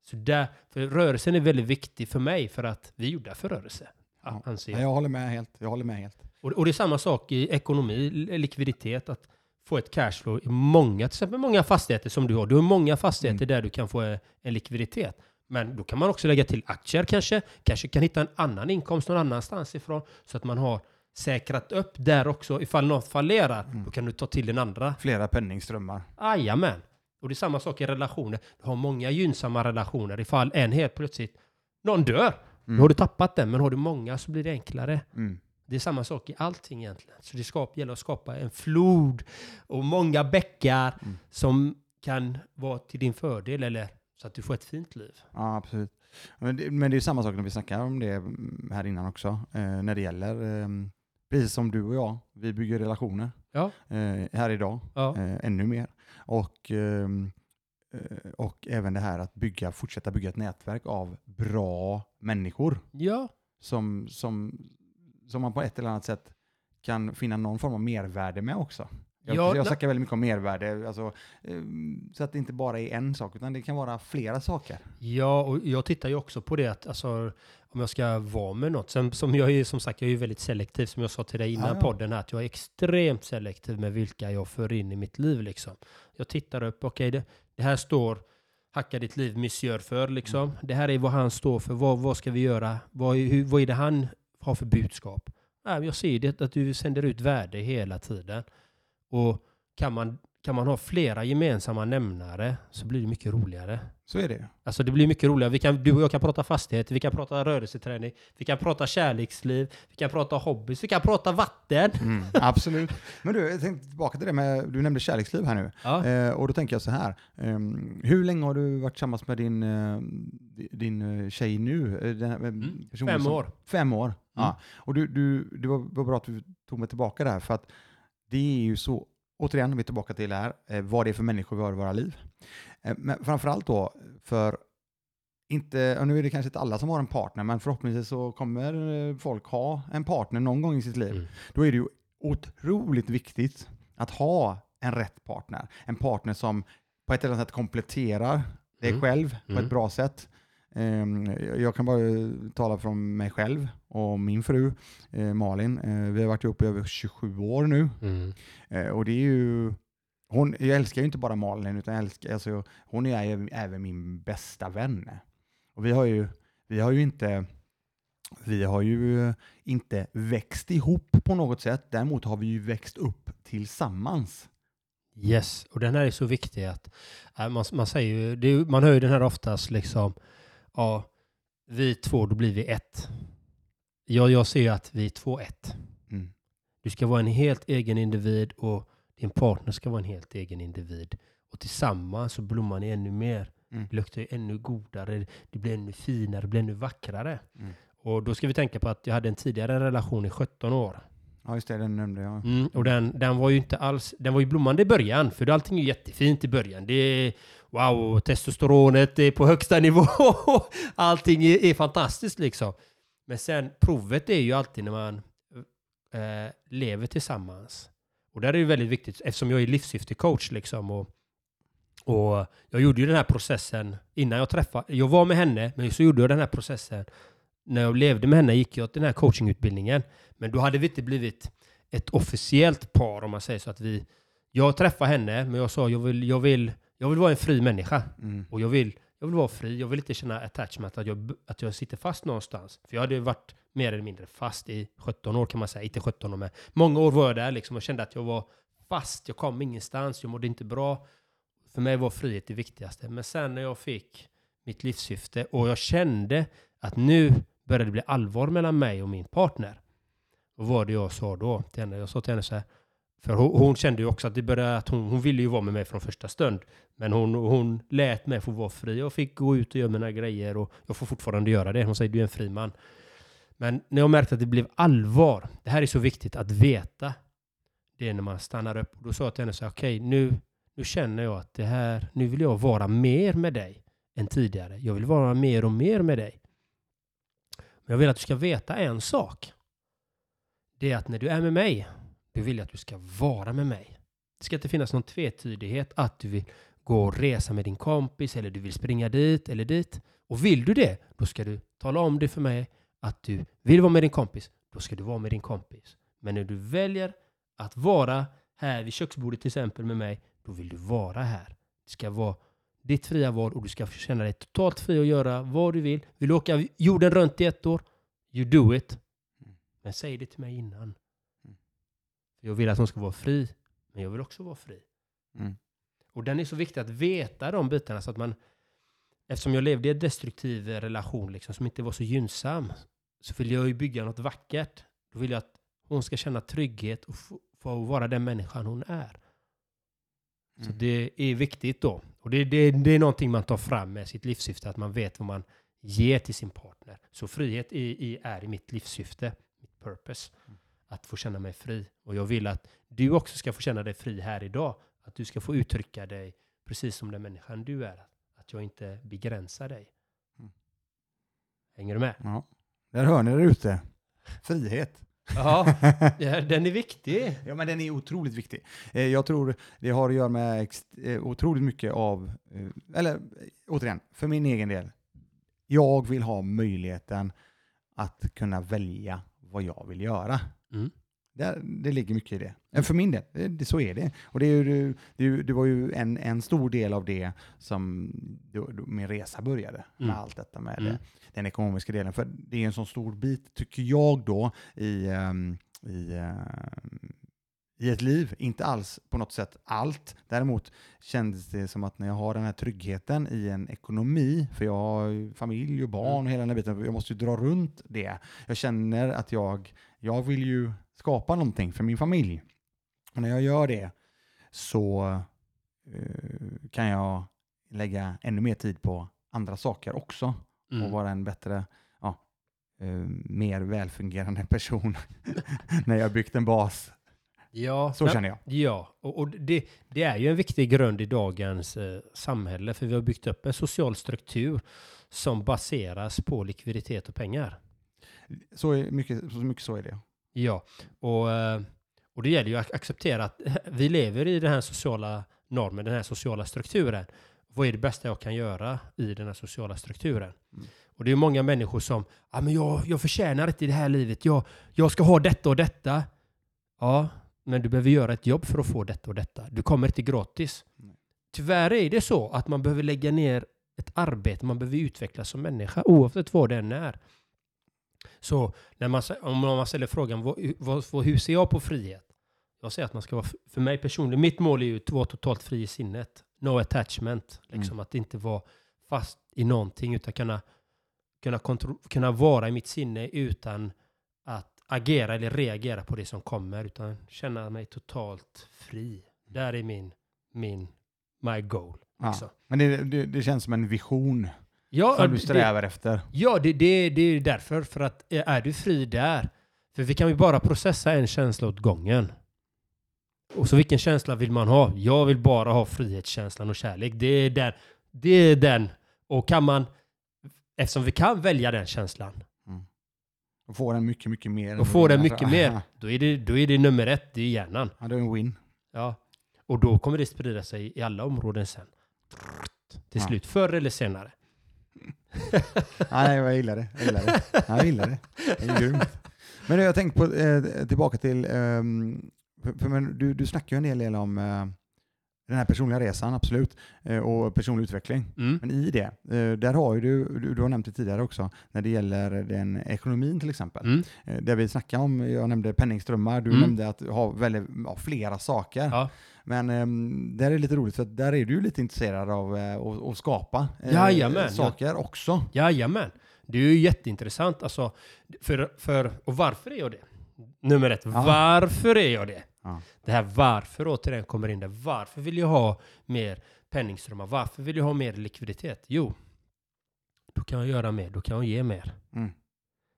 Så där, för rörelsen är väldigt viktig för mig för att vi är gjorda för rörelse. Ja. Anser Ja, jag. jag håller med helt. Jag håller med helt. Och, och det är samma sak i ekonomi, li- likviditet, att få ett cashflow i många, till exempel många fastigheter som du har. Du har många fastigheter där du kan få en, en likviditet. Men då kan man också lägga till aktier kanske. Kanske kan hitta en annan inkomst någon annanstans ifrån. Så att man har säkrat upp där också. Ifall något fallerar, Mm. då kan du ta till den andra. Flera penningströmmar. Jajamän. Och det är samma sak i relationer. Du har många gynnsamma relationer. Ifall en helt plötsligt, någon dör, Mm. då har du tappat den. Men har du många så blir det enklare. Mm. Det är samma sak i allting egentligen. Så det skap, gäller att skapa en flod och många bäckar Mm. som kan vara till din fördel eller så att du får ett fint liv. Ja, absolut. Men det, men det är samma sak när vi snackar om det här innan också. Eh, när det gäller, eh, precis som du och jag, vi bygger relationer Ja. eh, här idag, Ja. eh, ännu mer. Och, ehm, eh, och även det här att bygga, fortsätta bygga ett nätverk av bra människor Ja. som, som, som man på ett eller annat sätt kan finna någon form av mervärde med också. Jag, Ja, jag na- snackar väldigt mycket om mervärde, alltså, ehm, så att det inte bara är en sak, utan det kan vara flera saker. Ja, och jag tittar ju också på det att alltså, om jag ska vara med något. Sen, som jag är som sagt, jag är ju väldigt selektiv som jag sa till dig innan Ja, ja. podden här, att jag är extremt selektiv med vilka jag för in i mitt liv liksom. Jag tittar upp, okej det, det här står Hacka ditt liv monsieur för liksom. Mm. Det här är vad han står för, vad, vad ska vi göra? Vad, är- hur, vad är det han har för budskap? Nej, jag ser det att du sänder ut värde hela tiden. Och kan man, kan man ha flera gemensamma nämnare så blir det mycket roligare. Så är det. Alltså det blir mycket roligare. Vi kan, du och jag kan prata fastighet, vi kan prata rörelseträning, vi kan prata kärleksliv, vi kan prata hobbys, vi kan prata vatten. Mm, absolut. Men du, jag tänkte tillbaka till det med, du nämnde kärleksliv här nu. Ja. Eh, och då tänker jag så här, ehm, hur länge har du varit tillsammans med din, eh, din eh, tjej nu? Eh, Den, eh, Mm. Fem som- år. Fem år. Ja. Och du, du, det var, var bra att du tog mig tillbaka där, för att det är ju så, återigen, vi är tillbaka till det här, eh, vad det är för människor vi har i våra liv. Eh, men framförallt då, för inte, och nu är det kanske inte alla som har en partner, men förhoppningsvis så kommer eh, folk ha en partner någon gång i sitt liv. Mm. Då är det ju otroligt viktigt att ha en rätt partner. En partner som på ett eller annat sätt kompletterar dig Mm. själv på Mm. ett bra sätt. Ehm, jag- kan bara tala från mig själv och min fru eh, Malin. Eh, Vi har varit ihop i över 27 år nu. Mm. Eh, Och det är ju... Hon, jag älskar ju inte bara Malin, utan jag älskar, alltså, hon är ju även min bästa vän. Och vi har ju, vi har ju inte... Vi har ju eh, inte växt ihop på något sätt. Däremot har vi ju växt upp tillsammans. Yes, och den här är så viktig att äh, man, man säger ju- man hör ju den här oftast liksom, ja, vi två, då blir vi ett. Ja, jag ser att vi är två ett. Mm. Du ska vara en helt egen individ och din partner ska vara en helt egen individ. Och tillsammans så blommar ni ännu mer. Mm. Det luktar ännu godare, det blir ännu finare, det blir ännu vackrare. Mm. Och då ska vi tänka på att jag hade en tidigare relation i 17 år. Ja, just det, den nämnde jag. Mm, och den, den var ju inte alls, den var ju blommande i början, för allting är jättefint i början. Det är wow, testosteronet är på högsta nivå. allting är, är fantastiskt liksom. Men sen, provet är ju alltid när man eh, lever tillsammans. Och där är det ju väldigt viktigt, eftersom jag är livssyftecoach liksom. Och, och jag gjorde ju den här processen innan jag träffade, jag var med henne, men så gjorde jag den här processen. När jag levde med henne gick jag den här coachingutbildningen. Men då hade vi inte blivit ett officiellt par om man säger så att vi... Jag träffade henne, men jag sa jag vill, jag vill, jag vill vara en fri människa. Mm. Och jag vill, Jag vill vara fri. Jag vill inte känna attachment, att jag, att jag sitter fast någonstans. För jag hade varit mer eller mindre fast i 17 år kan man säga. Inte 17 år, men många år var jag där liksom och kände att jag var fast. Jag kom ingenstans. Jag mådde inte bra. För mig var frihet det viktigaste. Men sen när jag fick mitt livssyfte och jag kände att nu började det bli allvar mellan mig och min partner. Vad var det jag sa då till henne? Jag sa till henne så här, för hon, hon kände ju också att det började, att hon, hon ville ju vara med mig från första stund. Men hon, hon lät mig få vara fri. Jag fick gå ut och göra mina grejer och jag får fortfarande göra det. Hon säger du är en fri man. Men när jag märkte att det blev allvar, det här är så viktigt att veta. Det är när man stannar upp. Och då sa jag till henne så här, okej okay, nu, nu känner jag att det här, nu vill jag vara mer med dig än tidigare. Jag vill vara mer och mer med dig. Men jag vill att du ska veta en sak. Det är att när du är med mig, då vill jag att du ska vara med mig. Det ska inte finnas någon tvetydighet att du vill gå och resa med din kompis eller du vill springa dit eller dit. Och vill du det, då ska du tala om det för mig att du vill vara med din kompis. Då ska du vara med din kompis. Men när du väljer att vara här vid köksbordet till exempel med mig, då vill du vara här. Det ska vara ditt fria val och du ska känna dig totalt fri att göra vad du vill. Vill du åka jorden runt i ett år? You do it. Mm. Men säg det till mig innan. Mm. Jag vill att hon ska vara fri, men jag vill också vara fri. Mm. Och den är så viktig att veta de bitarna så att man, eftersom jag levde i en destruktiv relation liksom, som inte var så gynnsam, så vill jag ju bygga något vackert. Då vill jag att hon ska känna trygghet och få vara den människan hon är. Så mm. det är viktigt då. Och det, det, det är någonting man tar fram med sitt livssyfte, att man vet vad man ger till sin partner. Så frihet i, i, är i mitt livssyfte, mitt purpose. Mm. Att få känna mig fri. Och jag vill att du också ska få känna dig fri här idag. Att du ska få uttrycka dig precis som den människan du är. Att jag inte begränsar dig. Mm. Hänger du med? Ja. Där hör ni där ute. Frihet. Ja, den är viktig. Ja, men den är otroligt viktig. Eh, jag tror det har att göra med eh, otroligt mycket av, eh, eller återigen, för min egen del. Jag vill ha möjligheten att kunna välja vad jag vill göra. Mm. Det, det ligger mycket i det. För min del, det, så är det. Och det, är ju, det, det var ju en, en stor del av det som då, då min resa började, med mm. allt detta med mm. den ekonomiska delen. För det är en sån stor bit, tycker jag då, i, um, i, uh, i ett liv. Inte alls på något sätt allt. Däremot kändes det som att när jag har den här tryggheten i en ekonomi, för jag har familj och barn och hela den här biten, jag måste ju dra runt det. Jag känner att jag, jag vill ju skapa någonting för min familj. Och när jag gör det så uh, kan jag lägga ännu mer tid på andra saker också mm. och vara en bättre, ja, uh, mer välfungerande person när jag byggt en bas. Ja, så känner jag. Ja, och, och det, det, är ju en viktig grund i dagens eh, samhälle, för vi har byggt upp en social struktur som baseras på likviditet och pengar. Så mycket, så mycket så är det. Ja, och, eh, och det gäller ju att acceptera att vi lever i den här sociala normen, den här sociala strukturen. Vad är det bästa jag kan göra i den här sociala strukturen? Mm. Och det är många människor som, ah, men jag, jag förtjänar inte det här livet, jag, jag ska ha detta och detta. Ja, men du behöver göra ett jobb för att få detta och detta. Du kommer inte gratis. Mm. Tyvärr är det så att man behöver lägga ner ett arbete, man behöver utvecklas som människa oavsett vad det än är. Så när man, om man ställer frågan, vad, vad, hur ser jag på frihet? Jag säger att man ska vara, för mig personligen, mitt mål är ju att vara totalt fri i sinnet. No attachment. Liksom mm. att inte vara fast i någonting, utan kunna, kunna, kunna vara i mitt sinne utan att agera eller reagera på det som kommer, utan känna mig totalt fri. Där är min, min, my goal. Ja, men det, det, det, känns som en vision Ja, som du strävar det, efter. Ja, det, det, det är därför. För att eh, är du fri där, för vi kan ju bara processa en känsla åt gången. Och så vilken känsla vill man ha? Jag vill bara ha frihetskänslan och kärlek. Det är den. Det är den. Och kan man, eftersom vi kan välja den känslan. Mm. Och få den mycket, mycket mer. Och få den mycket mer. Då är, det, då är det nummer ett, det är hjärnan. Ja, det är en win. Ja. Och då kommer det sprida sig i alla områden sen. Till slut, ja. förr eller senare. Nej, jag gillar det. Jag gillar det. Jag gillar det. Det är grymt. Men jag har tänkt på, eh, tillbaka till, um, för, för, men du, du snackar ju en hel del om, uh, den här personliga resan, absolut, eh, och personlig utveckling. Mm. Men i det, eh, där har ju du, du, du har nämnt det tidigare också, när det gäller den ekonomin till exempel. Mm. Eh, Där vi snackade om, jag nämnde penningströmmar, du Mm. nämnde att ha väldigt, ja, flera saker. Ja. Men um, där är det lite roligt för där är du ju lite intresserad av eh, att, skapa Jajamän, saker också. Jajamän. Det är ju jätteintressant. Alltså, för, för, och varför är jag det? Nummer ett, Ja. varför är jag det? Ja. Det här varför återigen kommer in där. Varför vill jag ha mer penningströmmar? Varför vill jag ha mer likviditet? Jo, då kan jag göra mer. Då kan jag ge mer. Mm.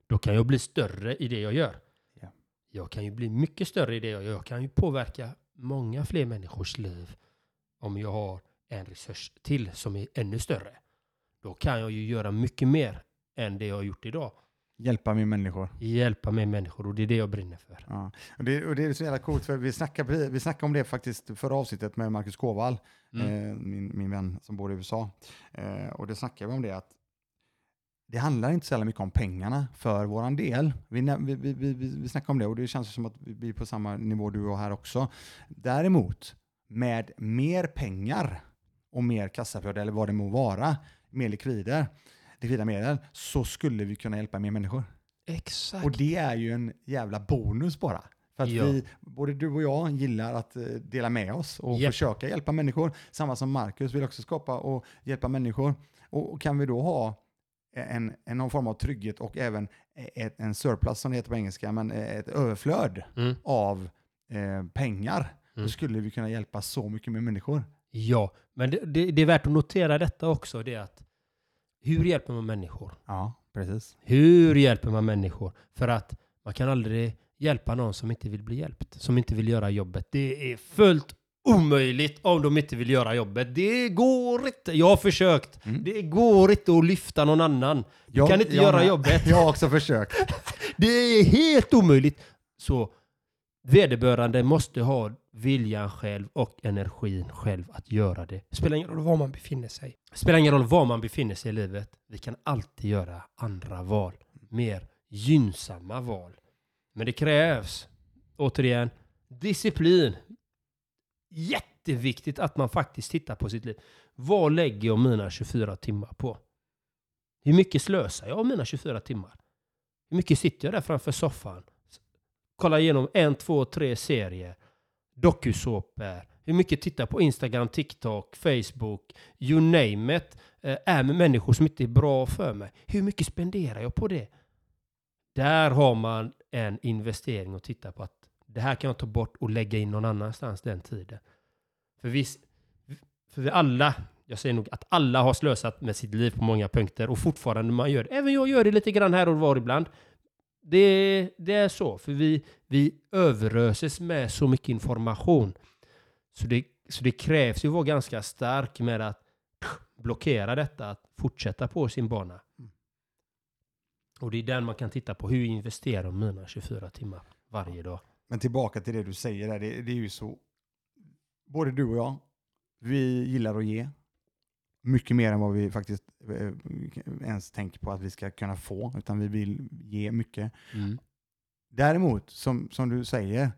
Då kan jag bli större i det jag gör. Ja. Jag kan ju bli mycket större i det jag gör. Jag kan ju påverka många fler människors liv om jag har en resurs till som är ännu större. Då kan jag ju göra mycket mer än det jag har gjort idag. Hjälpa med människor. Hjälpa med människor och det är det jag brinner för. Ja. Och, det, och det är så jävla coolt för vi snackade, vi snackade om det faktiskt förra avsnittet med Marcus Kåvall, Mm. eh, min, min vän som bor i USA. Eh, och det snackade vi om det att det handlar inte så jävla mycket om pengarna för våran del. Vi, vi, vi, vi, vi snackade om det och det känns som att vi är på samma nivå du och här också. Däremot, med mer pengar och mer kassaflöde eller vad det må vara, mer likvider, likvida medel, så skulle vi kunna hjälpa mer människor. Exakt. Och det är ju en jävla bonus bara. För att Ja. vi, både du och jag gillar att eh, dela med oss och Japp. försöka hjälpa människor. Samma som Marcus vill också skapa och hjälpa människor. Och kan vi då ha en, en någon form av trygghet och även ett, en surplus som det heter på engelska, men eh, ett överflöd Mm. av eh, pengar, Mm. då skulle vi kunna hjälpa så mycket mer människor. Ja, men det, det, det är värt att notera detta också. Det att hur hjälper man människor? Ja, precis. Hur hjälper man människor? För att man kan aldrig hjälpa någon som inte vill bli hjälpt. Som inte vill göra jobbet. Det är fullt omöjligt om de inte vill göra jobbet. Det går inte. Jag har försökt. Mm. Det går inte att lyfta någon annan. Du Jag- kan inte jag göra med. jobbet. Jag har också försökt. Det är helt omöjligt. Så vederbörande måste ha viljan själv och energin själv att göra det. Spelar ingen roll var man befinner sig. Spelar ingen roll var man befinner sig i livet. Vi kan alltid göra andra val. Mer gynnsamma val. Men det krävs, återigen, disciplin. Jätteviktigt att man faktiskt tittar på sitt liv. Vad lägger jag mina 24 timmar på? Hur mycket slösar jag av mina 24 timmar? Hur mycket sitter jag där framför soffan? Kollar igenom en, två, tre serier. Dokusåpor. Hur mycket tittar jag på Instagram, TikTok, Facebook, you name it. Eh, är med människor som inte är bra för mig. Hur mycket spenderar jag på det? Där har man en investering att titta på att det här kan jag ta bort och lägga in någon annanstans den tiden. För vi, för vi alla, jag säger nog att alla har slösat med sitt liv på många punkter och fortfarande man gör det. Även jag gör det lite grann här och var ibland. Det, det är så, för vi, vi överöses med så mycket information. Så det, så det krävs ju att vara ganska stark med att blockera detta, att fortsätta på sin bana. Mm. Och det är den man kan titta på. Hur investerar mina 24 timmar varje dag? Men tillbaka till det du säger där, det, det är ju så, både du och jag, vi gillar att ge. Mycket mer än vad vi faktiskt eh, ens tänker på att vi ska kunna få, utan vi vill ge mycket. Däremot, som, som du säger,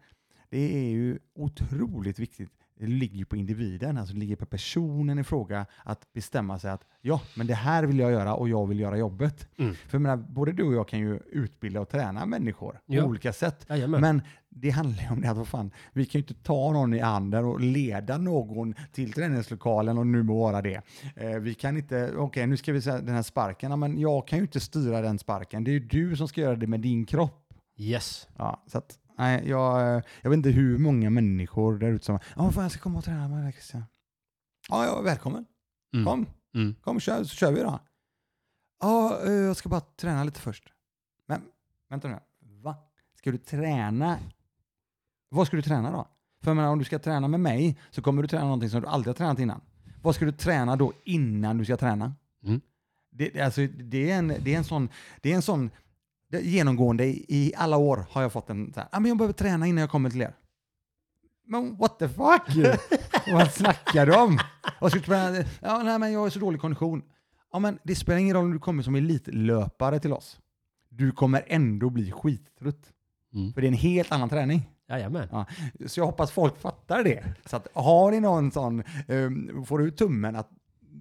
det är ju otroligt viktigt. Det ligger ju på individen, alltså det ligger på personen i fråga att bestämma sig att ja, men det här vill jag göra och jag vill göra jobbet. Mm. För jag menar, både du och jag kan ju utbilda och träna människor Ja. på olika sätt. Jajamän. Men det handlar ju om det att vad fan, vi kan ju inte ta någon i handen och leda någon till träningslokalen och nu må vara det. Eh, vi kan inte, okej nu ska vi säga den här sparken, men jag kan ju inte styra den sparken. Det är ju du som ska göra det med din kropp. Yes. Ja, så att, nej, jag, jag vet inte hur många människor där ute som, ja fan jag ska komma och träna med dig Christian. Ja, ja, välkommen. Mm. Kom, Mm. kom kör, så kör vi då. Ja, eh, jag ska bara träna lite först. Men vänta nu, va? Ska du träna? Vad ska du träna då? För jag menar, om du ska träna med mig så kommer du träna någonting som du aldrig har tränat innan. Vad ska du träna då innan du ska träna? Mm. Det, alltså, det, är en, det är en sån, det är en sån genomgående i, alla år har jag fått en så här, ah, men jag behöver träna innan jag kommer till er. Men what the fuck? Vad snackar du om? Du träna? Ja, nej, men jag har så dålig kondition. Ja, men det spelar ingen roll om du kommer som elitlöpare till oss. Du kommer ändå bli skittrött. Mm. För det är en helt annan träning. Jajamän. Ja. Så jag hoppas folk fattar det. Så att har ni någon sån, um, får du tummen att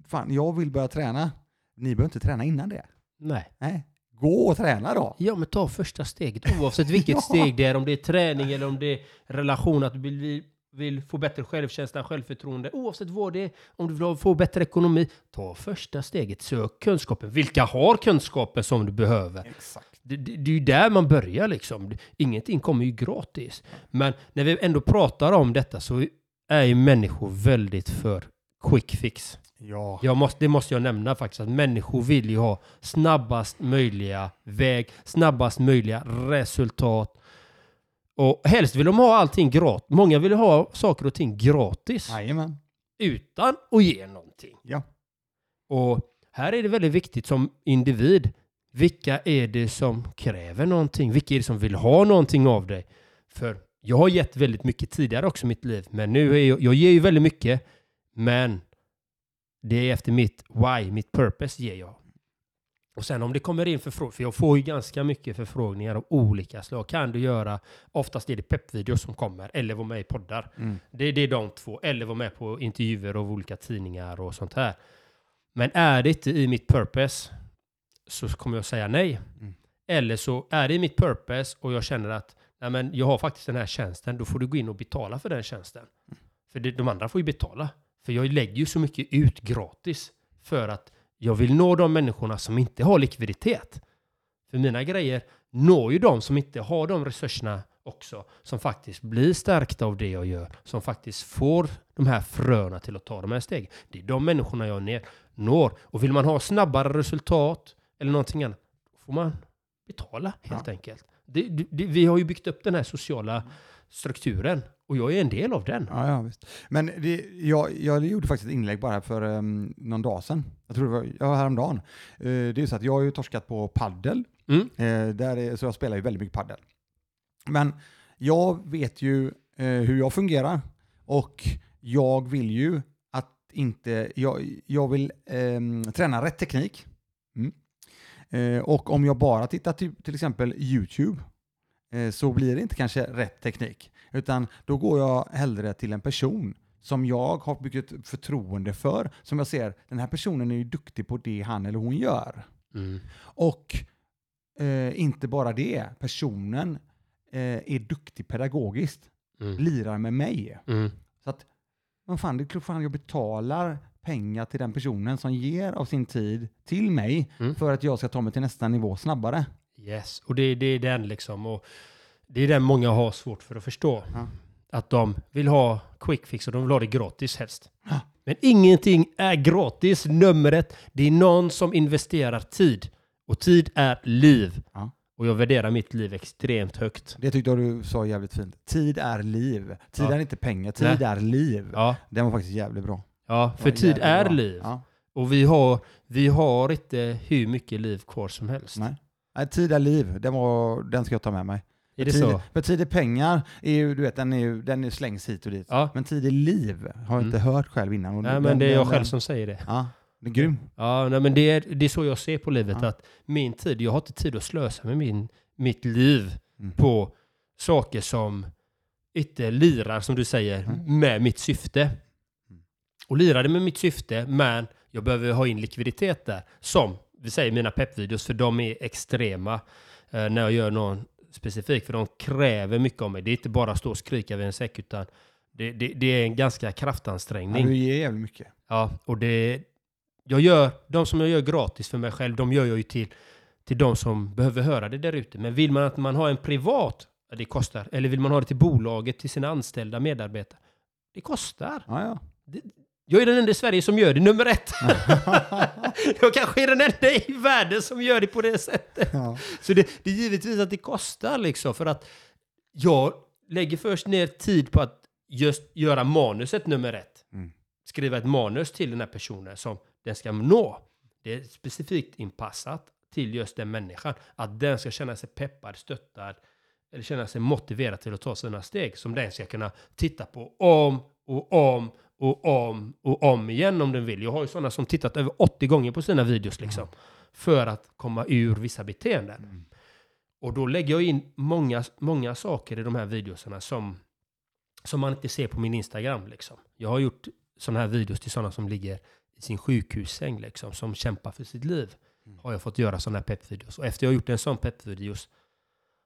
fan, jag vill börja träna. Ni behöver inte träna innan det. Nej. Nej. Gå och träna då. Ja, men ta första steget oavsett vilket Ja. steg det är. Om det är träning eller om det är relation, att du vill, vill, få bättre självkänsla, självförtroende. Oavsett vad det är. Om du vill få bättre ekonomi, ta första steget. Sök kunskapen. Vilka har kunskapen som du behöver? Exakt. Det, det, det är ju där man börjar liksom. Ingenting kommer ju gratis. Men när vi ändå pratar om detta så är ju människor väldigt för quick fix. Ja. Jag måste, det måste jag nämna faktiskt, att människor vill ju ha snabbast möjliga väg, snabbast möjliga resultat. Och helst vill de ha allting gratis. Många vill ha saker och ting gratis Jajamän. utan att ge någonting. Ja. Och här är det väldigt viktigt som individ. Vilka är det som kräver någonting? Vilka är det som vill ha någonting av dig? För jag har gett väldigt mycket tidigare också i mitt liv. Men nu är jag, jag ger ju väldigt mycket. Men det är efter mitt why, mitt purpose ger jag. Och sen om det kommer in förfrågningar, för jag får ju ganska mycket förfrågningar av olika slag. Kan du göra, oftast är det peppvideos som kommer, eller vara med i poddar. Mm. Det, det är de två. Eller vara med på intervjuer av olika tidningar och sånt här. Men är det inte i mitt purpose så kommer jag säga nej. Mm. Eller så är det i mitt purpose och jag känner att nej men jag har faktiskt den här tjänsten. Då får du gå in och betala för den tjänsten. För det, de andra får ju betala. För jag lägger ju så mycket ut gratis för att jag vill nå de människorna som inte har likviditet. För mina grejer når ju de som inte har de resurserna också. Som faktiskt blir stärkta av det jag gör. Som faktiskt får de här fröna till att ta de här stegen. Det är de människorna jag ner, når. Och vill man ha snabbare resultat eller någonting annat, då får man betala helt enkelt. Det, det, det, vi har ju byggt upp den här sociala strukturen och jag är en del av den. Ja, ja, visst. Men det, jag, jag gjorde faktiskt ett inlägg bara för um, någon dag sedan. Jag tror det var ja, häromdagen. Uh, det är så att jag har ju torskat på paddel. Mm. Uh, där är, så jag spelar ju väldigt mycket paddel. Men jag vet ju eh, hur jag fungerar och jag vill ju att inte, jag, jag vill ehm, träna rätt teknik. Mm. Och om jag bara tittar till, till exempel YouTube så blir det inte kanske rätt teknik. Utan då går jag hellre till en person som jag har byggt ett förtroende för. Som jag ser, den här personen är ju duktig på det han eller hon gör. Mm. Och eh, inte bara det, personen eh, är duktig pedagogiskt, Mm. lirar med mig. Mm. Så att, vad fan, det är klart fan jag betalar pengar till den personen som ger av sin tid till mig Mm. för att jag ska ta mig till nästa nivå snabbare. Yes, och det, det är den liksom. Och det är den många har svårt för att förstå. Ja. Att de vill ha quick fix och de vill ha det gratis helst. Ja. Men ingenting är gratis. Numret, det är någon som investerar tid. Och tid är liv. Ja. Och jag värderar mitt liv extremt högt. Det tyckte jag du sa jävligt fint. Tid är liv. Tid är inte pengar, tid Nej. är liv. Ja, Den var faktiskt jävligt bra. ja för tid är bra. liv. Och vi har, vi har inte hur mycket liv kvar som helst. Nej. Nej, tid är liv. Den, var, den ska jag ta med mig. Är det tid, så? För tid är pengar, är ju, du vet, den, är ju, den är slängs hit och dit. Ja. Men tid är liv har jag Mm. inte hört själv innan. Och Nej, den- men det är den- jag själv som säger det. Ja, det är grym. Ja, nej, men det är, det är så jag ser på livet. Ja. Att min tid, jag har inte tid att slösa med min, mitt liv Mm. på saker som inte lirar, som du säger, Mm. med mitt syfte. Och lirar det med mitt syfte, men jag behöver ha in likviditet där. Som, vi säger mina peppvideos, för de är extrema eh, när jag gör någon specifik. För de kräver mycket av mig. Det är inte bara stå och skrika vid en säck, utan det, det, det är en ganska Ja, kraftansträngning. du ger jävligt mycket. Ja, och det... Jag gör, de som jag gör gratis för mig själv, de gör jag ju till, till de som behöver höra det där ute. Men vill man att man har en privat, ja, det kostar. Eller vill man ha det till bolaget, till sina anställda medarbetare, det kostar. Ja, ja. Jag är den enda i Sverige som gör det, nummer ett. jag kanske är den enda i världen som gör det på det sättet. ja. Så det, det är givetvis att det kostar liksom, för att jag lägger först ner tid på att just göra manuset nummer ett Mm. skriva ett manus till den här personen som den ska nå. Det är specifikt inpassat till just den människan. Att den ska känna sig peppad, stöttad eller känna sig motiverad till att ta sina steg som den ska kunna titta på om och om och om och om igen om den vill. Jag har ju sådana som tittat över 80 gånger på sina videos liksom. För att komma ur vissa beteenden. Mm. Och då lägger jag in många, många saker i de här videorna som, som man inte ser på min Instagram. Liksom. Jag har gjort sådana här videos till sådana som ligger i sin sjukhussäng, liksom, som kämpar för sitt liv. Mm. Har jag fått göra sådana här peppvideos. Och efter jag har gjort en sån peppvideos,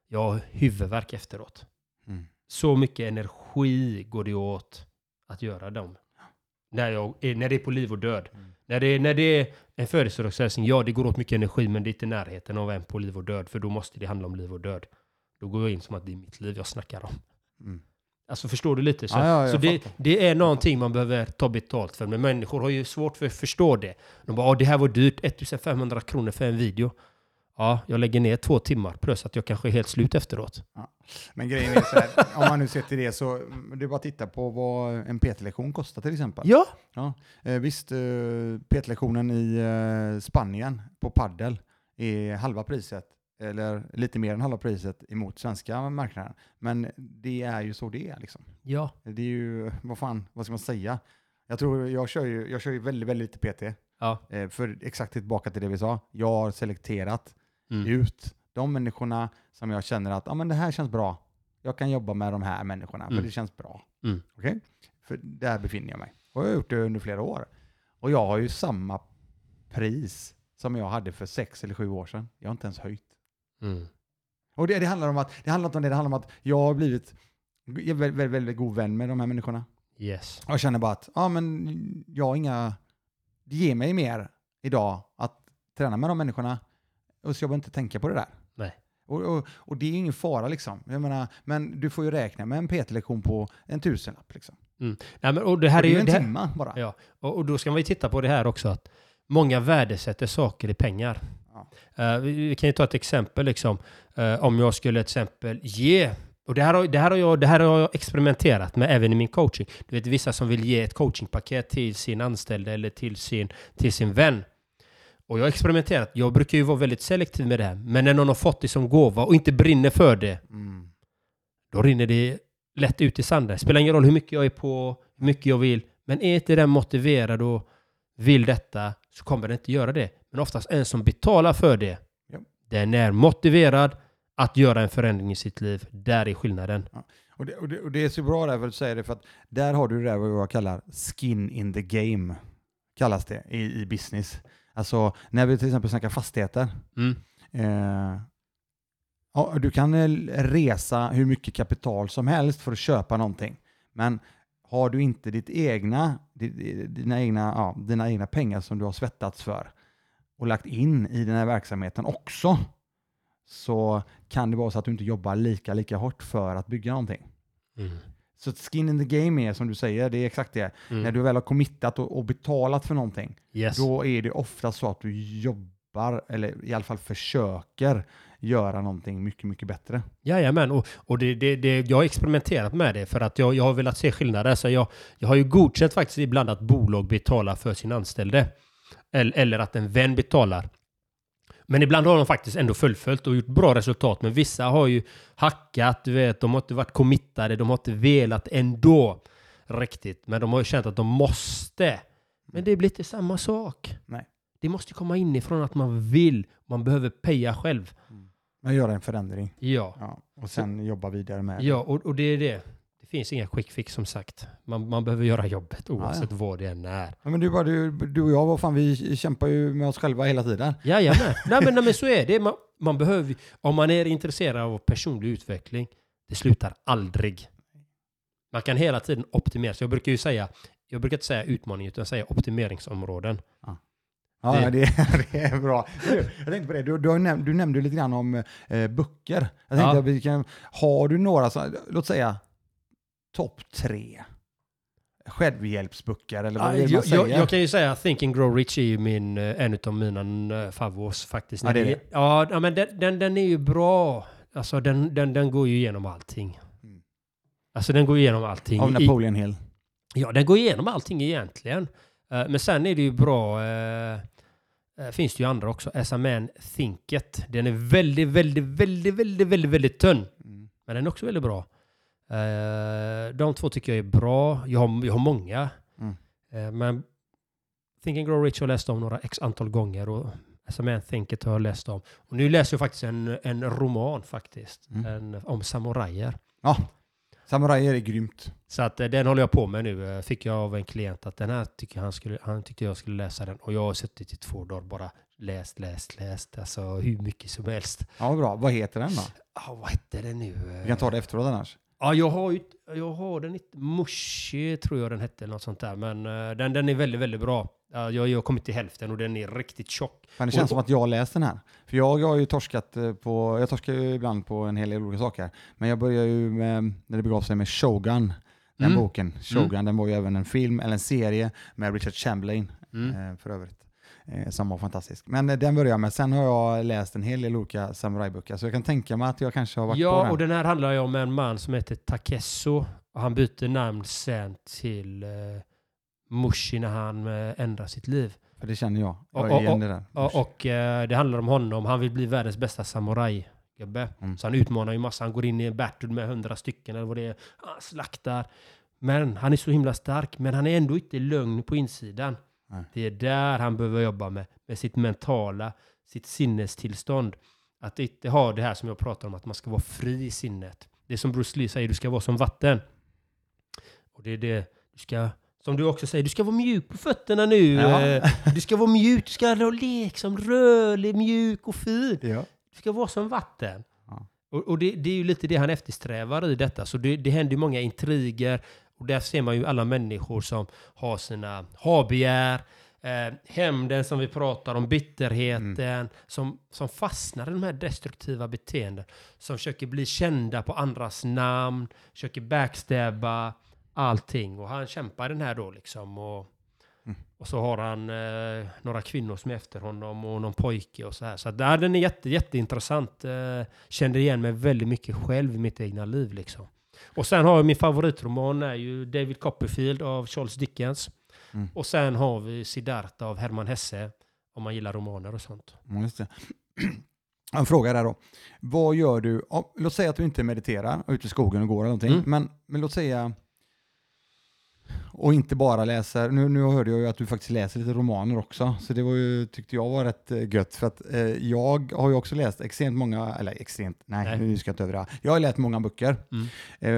jag har huvudvärk efteråt. Mm. Så mycket energi går det åt att göra dem. När, jag, är- när det är på liv och död. Mm. När, det, när det är en födelsedagshälsning, ja det går åt mycket energi men det är inte närheten av en på liv och död. För då måste det handla om liv och död. Då går jag in som att det är mitt liv jag snackar om. Mm. Alltså förstår du lite? Så, Ja, ja, så det, det är någonting man behöver ta betalt för. Men människor har ju svårt för att förstå det. De bara, "Ja, det här var dyrt, 1500 kronor för en video. Ja, jag lägger ner två timmar plus att jag kanske är helt slut efteråt. Men grejen är så här, om man nu ser till det så det är bara att titta på vad en PT-lektion kostar till exempel. Ja! Eh, visst, eh, PT-lektionen i eh, Spanien på paddel är halva priset, eller lite mer än halva priset emot svenska marknaden. Men det är ju så det är liksom. Ja. Det är ju, vad fan, vad ska man säga? Jag tror, jag kör ju, jag kör ju väldigt, väldigt lite PT. Ja. För exakt tillbaka till det vi sa, jag har selekterat Mm. ut de människorna som jag känner att ah, men det här känns bra. Jag kan jobba med de här människorna för Mm. det känns bra. Mm. Okej? För där befinner jag mig. Och jag har gjort det under flera år. Och jag har ju samma pris som jag hade för sex eller sju år sedan. Jag har inte ens höjt. Mm. Och det, det handlar om att det handlar inte om det, det handlar om att jag har blivit jag väldigt, väldigt, väldigt god vän med de här människorna. Yes. Och jag känner bara att ja, men jag har inga... Det ger mig mer idag att träna med de människorna. Och så jag behöver inte tänka på det där. Nej. Och, och, och det är ingen fara liksom. Jag menar, men du får ju räkna med en PT-lektion på en tusenlapp. Liksom. Nej, men, och det här Och det är ju... en här, timma bara. Ja. och, och då ska man ju titta på det här också att många värdesätter saker i pengar. Ja. Eh, vi, vi kan ju ta ett exempel liksom. Eh, om jag skulle till exempel ge och det här, har, det, här har jag, det här har jag experimenterat med även i min coaching. Du vet vissa som vill ge ett coachingpaket till sin anställda eller till sin, till sin vän. Och jag har experimenterat. Jag brukar ju vara väldigt selektiv med det här. Men när någon har fått det som gåva och inte brinner för det, Mm. då rinner det lätt ut i sanden. Spelar ingen roll hur mycket jag är på, hur mycket jag vill. Men är inte den motiverad och vill detta så kommer den inte göra det. Men oftast en som betalar för det, Ja. den är motiverad att göra en förändring i sitt liv. Där är skillnaden. Och, det, och, det, och det är så bra där för att säga det, för att där har du det där vad jag kallar skin in the game, kallas det i, i business. Alltså när vi till exempel snackar fastigheter, Mm. Eh, ja, du kan eh, resa hur mycket kapital som helst för att köpa någonting. Men har du inte ditt egna, di- dina, egna, ja, dina egna pengar som du har svettats för och lagt in i den här verksamheten också så kan det vara så att du inte jobbar lika, lika hårt för att bygga någonting. Mm. Så skin in the game är som du säger, det är exakt det. Mm. När du väl har committat och, och betalat för någonting, Yes. då är det ofta så att du jobbar, eller i alla fall försöker göra någonting mycket, mycket bättre. Jajamän, och, och det, det, det, jag har experimenterat med det för att jag, jag har velat se skillnader. Så jag, jag har ju godkänt faktiskt ibland att bolag betalar för sin anställde. Eller, eller att en vän betalar. Men ibland har de faktiskt ändå fullföljt och gjort bra resultat. Men vissa har ju hackat, du vet, de har inte varit committade, de har inte velat ändå riktigt. Men de har ju känt att de måste. Men det blir inte samma sak. Nej. Det måste komma inifrån att man vill. Man behöver peja själv. Men göra en förändring. Ja. Ja, och sen jobba vidare med Ja, och, och det är det. Det finns inga quick fix som sagt. Man, man behöver göra jobbet oavsett vad det än är. Ja, men du, bara, du, du och jag, vad fan, vi kämpar ju med oss själva hela tiden. Jajamän. nej, men, nej men så är det. Man, man behöver, om man är intresserad av personlig utveckling, det slutar aldrig. Man kan hela tiden optimera. Så jag brukar ju säga, jag brukar inte säga utmaning utan säga optimeringsområden. Ja, Det- det, det är bra. Jag tänkte på det, du, du, har näm- du nämnde lite grann om eh, böcker. Jag tänkte Ja. att vi kan, har du några, så, låt säga topp tre självhjälpsböcker eller vad det man jag, säger? jag, jag kan ju säga att Think and Grow Rich är ju min, eh, en av mina eh, favvos faktiskt. Ja, det är det. Ja, men den, den, den är ju bra. Alltså den, den, den går ju igenom allting. Mm. Alltså den går igenom allting. Av Napoleon Hill. Ja, den går igenom allting egentligen. Eh, men sen är det ju bra, finns det ju andra också. As a man thinket. Den är väldigt, väldigt, väldigt, väldigt, väldigt, väldigt tunn. Mm. Men den är också väldigt bra. Eh, de två tycker jag är bra. Jag har, jag har många. Mm. Eh, men Think and Grow Rich har jag läst om några x antal gånger. Och As a man thinketh har jag läst om. Och nu läser jag faktiskt en, en roman faktiskt. Mm. En, om samurajer. Ja, samurajer är grymt. Så att eh, den håller jag på med nu. Fick jag av en klient att den här tycker han, skulle, han tyckte jag skulle läsa den. Och jag har suttit i två dagar bara läst, läst, läst. Alltså hur mycket som helst. Ja, bra. Vad heter den då? Ah, vad hette den nu? Vi kan ta det efteråt annars. Ja, jag har, ju, jag har den inte. Mushi tror jag den hette, eller något sånt där. Men eh, den, den är väldigt, väldigt bra. Ja, jag, jag har kommit till hälften och den är riktigt tjock. Fan, det känns Och- som att jag har läst den här. För jag har ju torskat eh, på, jag torskar ju ibland på en hel del olika saker. Men jag börjar ju med, när det begav sig med Shogun. Den Mm. boken, Shogun, den var ju även en film, eller en serie med Richard Chamberlain Mm. eh, för övrigt. Eh, som var fantastisk. Men eh, den börjar jag med. Sen har jag läst en hel del olika samurajböcker. Så jag kan tänka mig att jag kanske har varit på Ja, den. och den här handlar ju om en man som heter Takesso. Och han byter namn sen till eh, Mushi när han eh, ändrar sitt liv. För det känner jag. Jag Och- igen och- det. Och, och eh, det handlar om honom. Han vill bli världens bästa samuraj. Gubbe. Mm. Så han utmanar ju massa. Han går in i en battle med hundra stycken eller vad det är. Han slaktar. Men han är så himla stark. Men han är ändå inte lugn på insidan. Nej. Det är där han behöver jobba med. Med sitt mentala, sitt sinnestillstånd. Att inte ha det här som jag pratar om, att man ska vara fri i sinnet. Det är som Bruce Lee säger, du ska vara som vatten. Och det är det, du ska, som du också säger, du ska vara mjuk på fötterna nu. Ja. Eh, Du ska vara mjuk, du ska vara liksom rörlig, mjuk och fin. Ja. Du ska vara som vatten. Ja. Och, och det, det är ju lite det han eftersträvar i detta. Så det, det händer ju många intriger. Och där ser man ju alla människor som har sina habegär, eh, hämnden som vi pratar om, bitterheten, som, som fastnar i de här destruktiva beteenden. Som försöker bli kända på andras namn, försöker backstabba allting. Och han kämpar den här då liksom. Och, Mm. och så har han eh, några kvinnor som är efter honom och någon pojke och så här. Så ja, den är jätte, jätteintressant. Eh, kände igen mig väldigt mycket själv i mitt egna liv liksom. Och sen har jag min favoritroman är ju David Copperfield av Charles Dickens. Mm. Och sen har vi Siddhartha av Hermann Hesse. Om man gillar romaner och sånt. Ja, just det. En fråga där då. Vad gör du? ja, Låt säga att du inte mediterar ute i skogen och går eller någonting. Mm. Men, men låt säga och inte bara läser, nu, nu hörde jag ju att du faktiskt läser lite romaner också, så det var ju, tyckte jag var rätt eh, gött, för att eh, jag har ju också läst extremt många, eller extremt, nej, Nej. nu ska jag inte överdriva. Jag har läst många böcker Mm.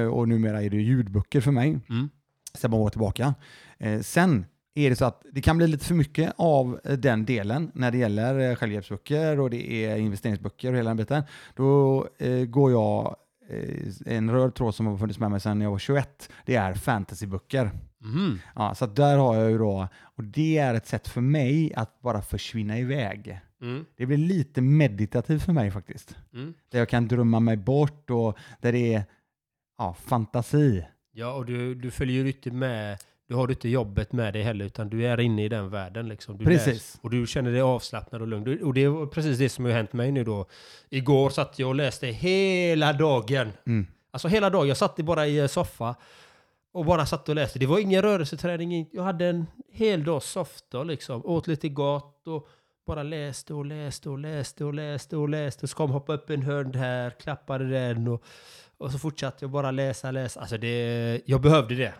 eh, och numera är det ljudböcker för mig, Mm. sedan många år tillbaka. Eh, sen är det så att det kan bli lite för mycket av eh, den delen när det gäller eh, självhjälpsböcker och det är investeringsböcker och hela den biten. Då går jag, en röd tråd som har funnits med mig sedan jag var 21, det är fantasyböcker. Mm. Ja, så där har jag ju då, och det är ett sätt för mig att bara försvinna iväg. Mm. Det blir lite meditativt för mig faktiskt. Mm. Där jag kan drömma mig bort och där det är ja, fantasi. Ja, och du, du följer ju inte med. Du har inte jobbet med dig heller, utan du är inne i den världen. Liksom. Du Precis. läser- och du känner dig avslappnad och lugn. Du, och det är precis det som har hänt mig nu då. Igår satt jag och läste hela dagen. Mm. Alltså hela dagen. Jag satt bara i en soffa och bara satt och läste. Det var ingen rörelseträning. ing- Jag hade en hel dag softa liksom. Åt lite gott och bara läste och läste och läste och läste och läste. Och så kom hoppa upp en hund här, klappade den och, och så fortsatte jag bara läsa, läsa. Alltså det, jag behövde det.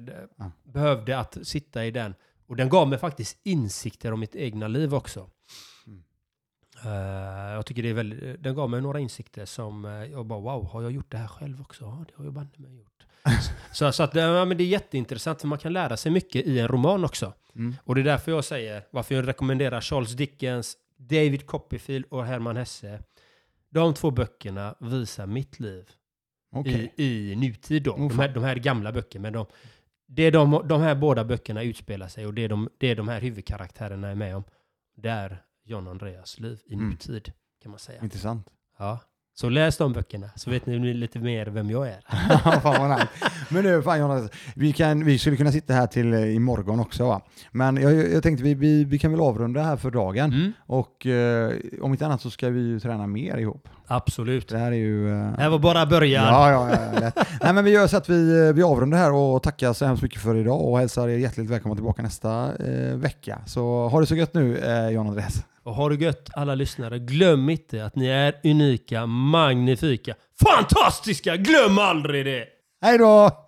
Det Ja. Behövde att sitta i den. Och den gav mig faktiskt insikter om mitt egna liv också. Mm. Eh, jag tycker det är väldigt, den gav mig några insikter som eh, jag bara wow, har jag gjort det här själv också? Ja, det har jag banne mig gjort. så så att, ja, men det är jätteintressant för man kan lära sig mycket i en roman också. Mm. Och det är därför jag säger, varför jag rekommenderar Charles Dickens, David Copperfield och Hermann Hesse. De två böckerna visar mitt liv Okej. i, i nutid då. Oh, de, här, de här gamla böckerna. Men de, det är de, de här båda böckerna utspelar sig och det är de, det är de här huvudkaraktärerna är med om. Det är John Andreas liv i Mm. nutid kan man säga. Intressant. Ja. Så läs de böckerna så vet ni lite mer vem jag är. fan vad nice. Men nu, fan Jonas, vi, kan, vi skulle kunna sitta här till eh, imorgon också va? Men jag, jag tänkte vi, vi, vi kan väl avrunda här för dagen. Mm. Och eh, om inte annat så ska vi ju träna mer ihop. Absolut. Det här är ju... eh, Det här var bara början. Ja, ja, ja, lätt. Nej, men vi gör så att vi, vi avrundar här och tackar så hemskt mycket för idag och hälsar er hjärtligt välkomna tillbaka nästa eh, vecka. Så ha det så gött nu, eh, John Andreas. Och har du gött alla lyssnare, glöm inte att ni är unika, magnifika, fantastiska! Glöm aldrig det! Hej då!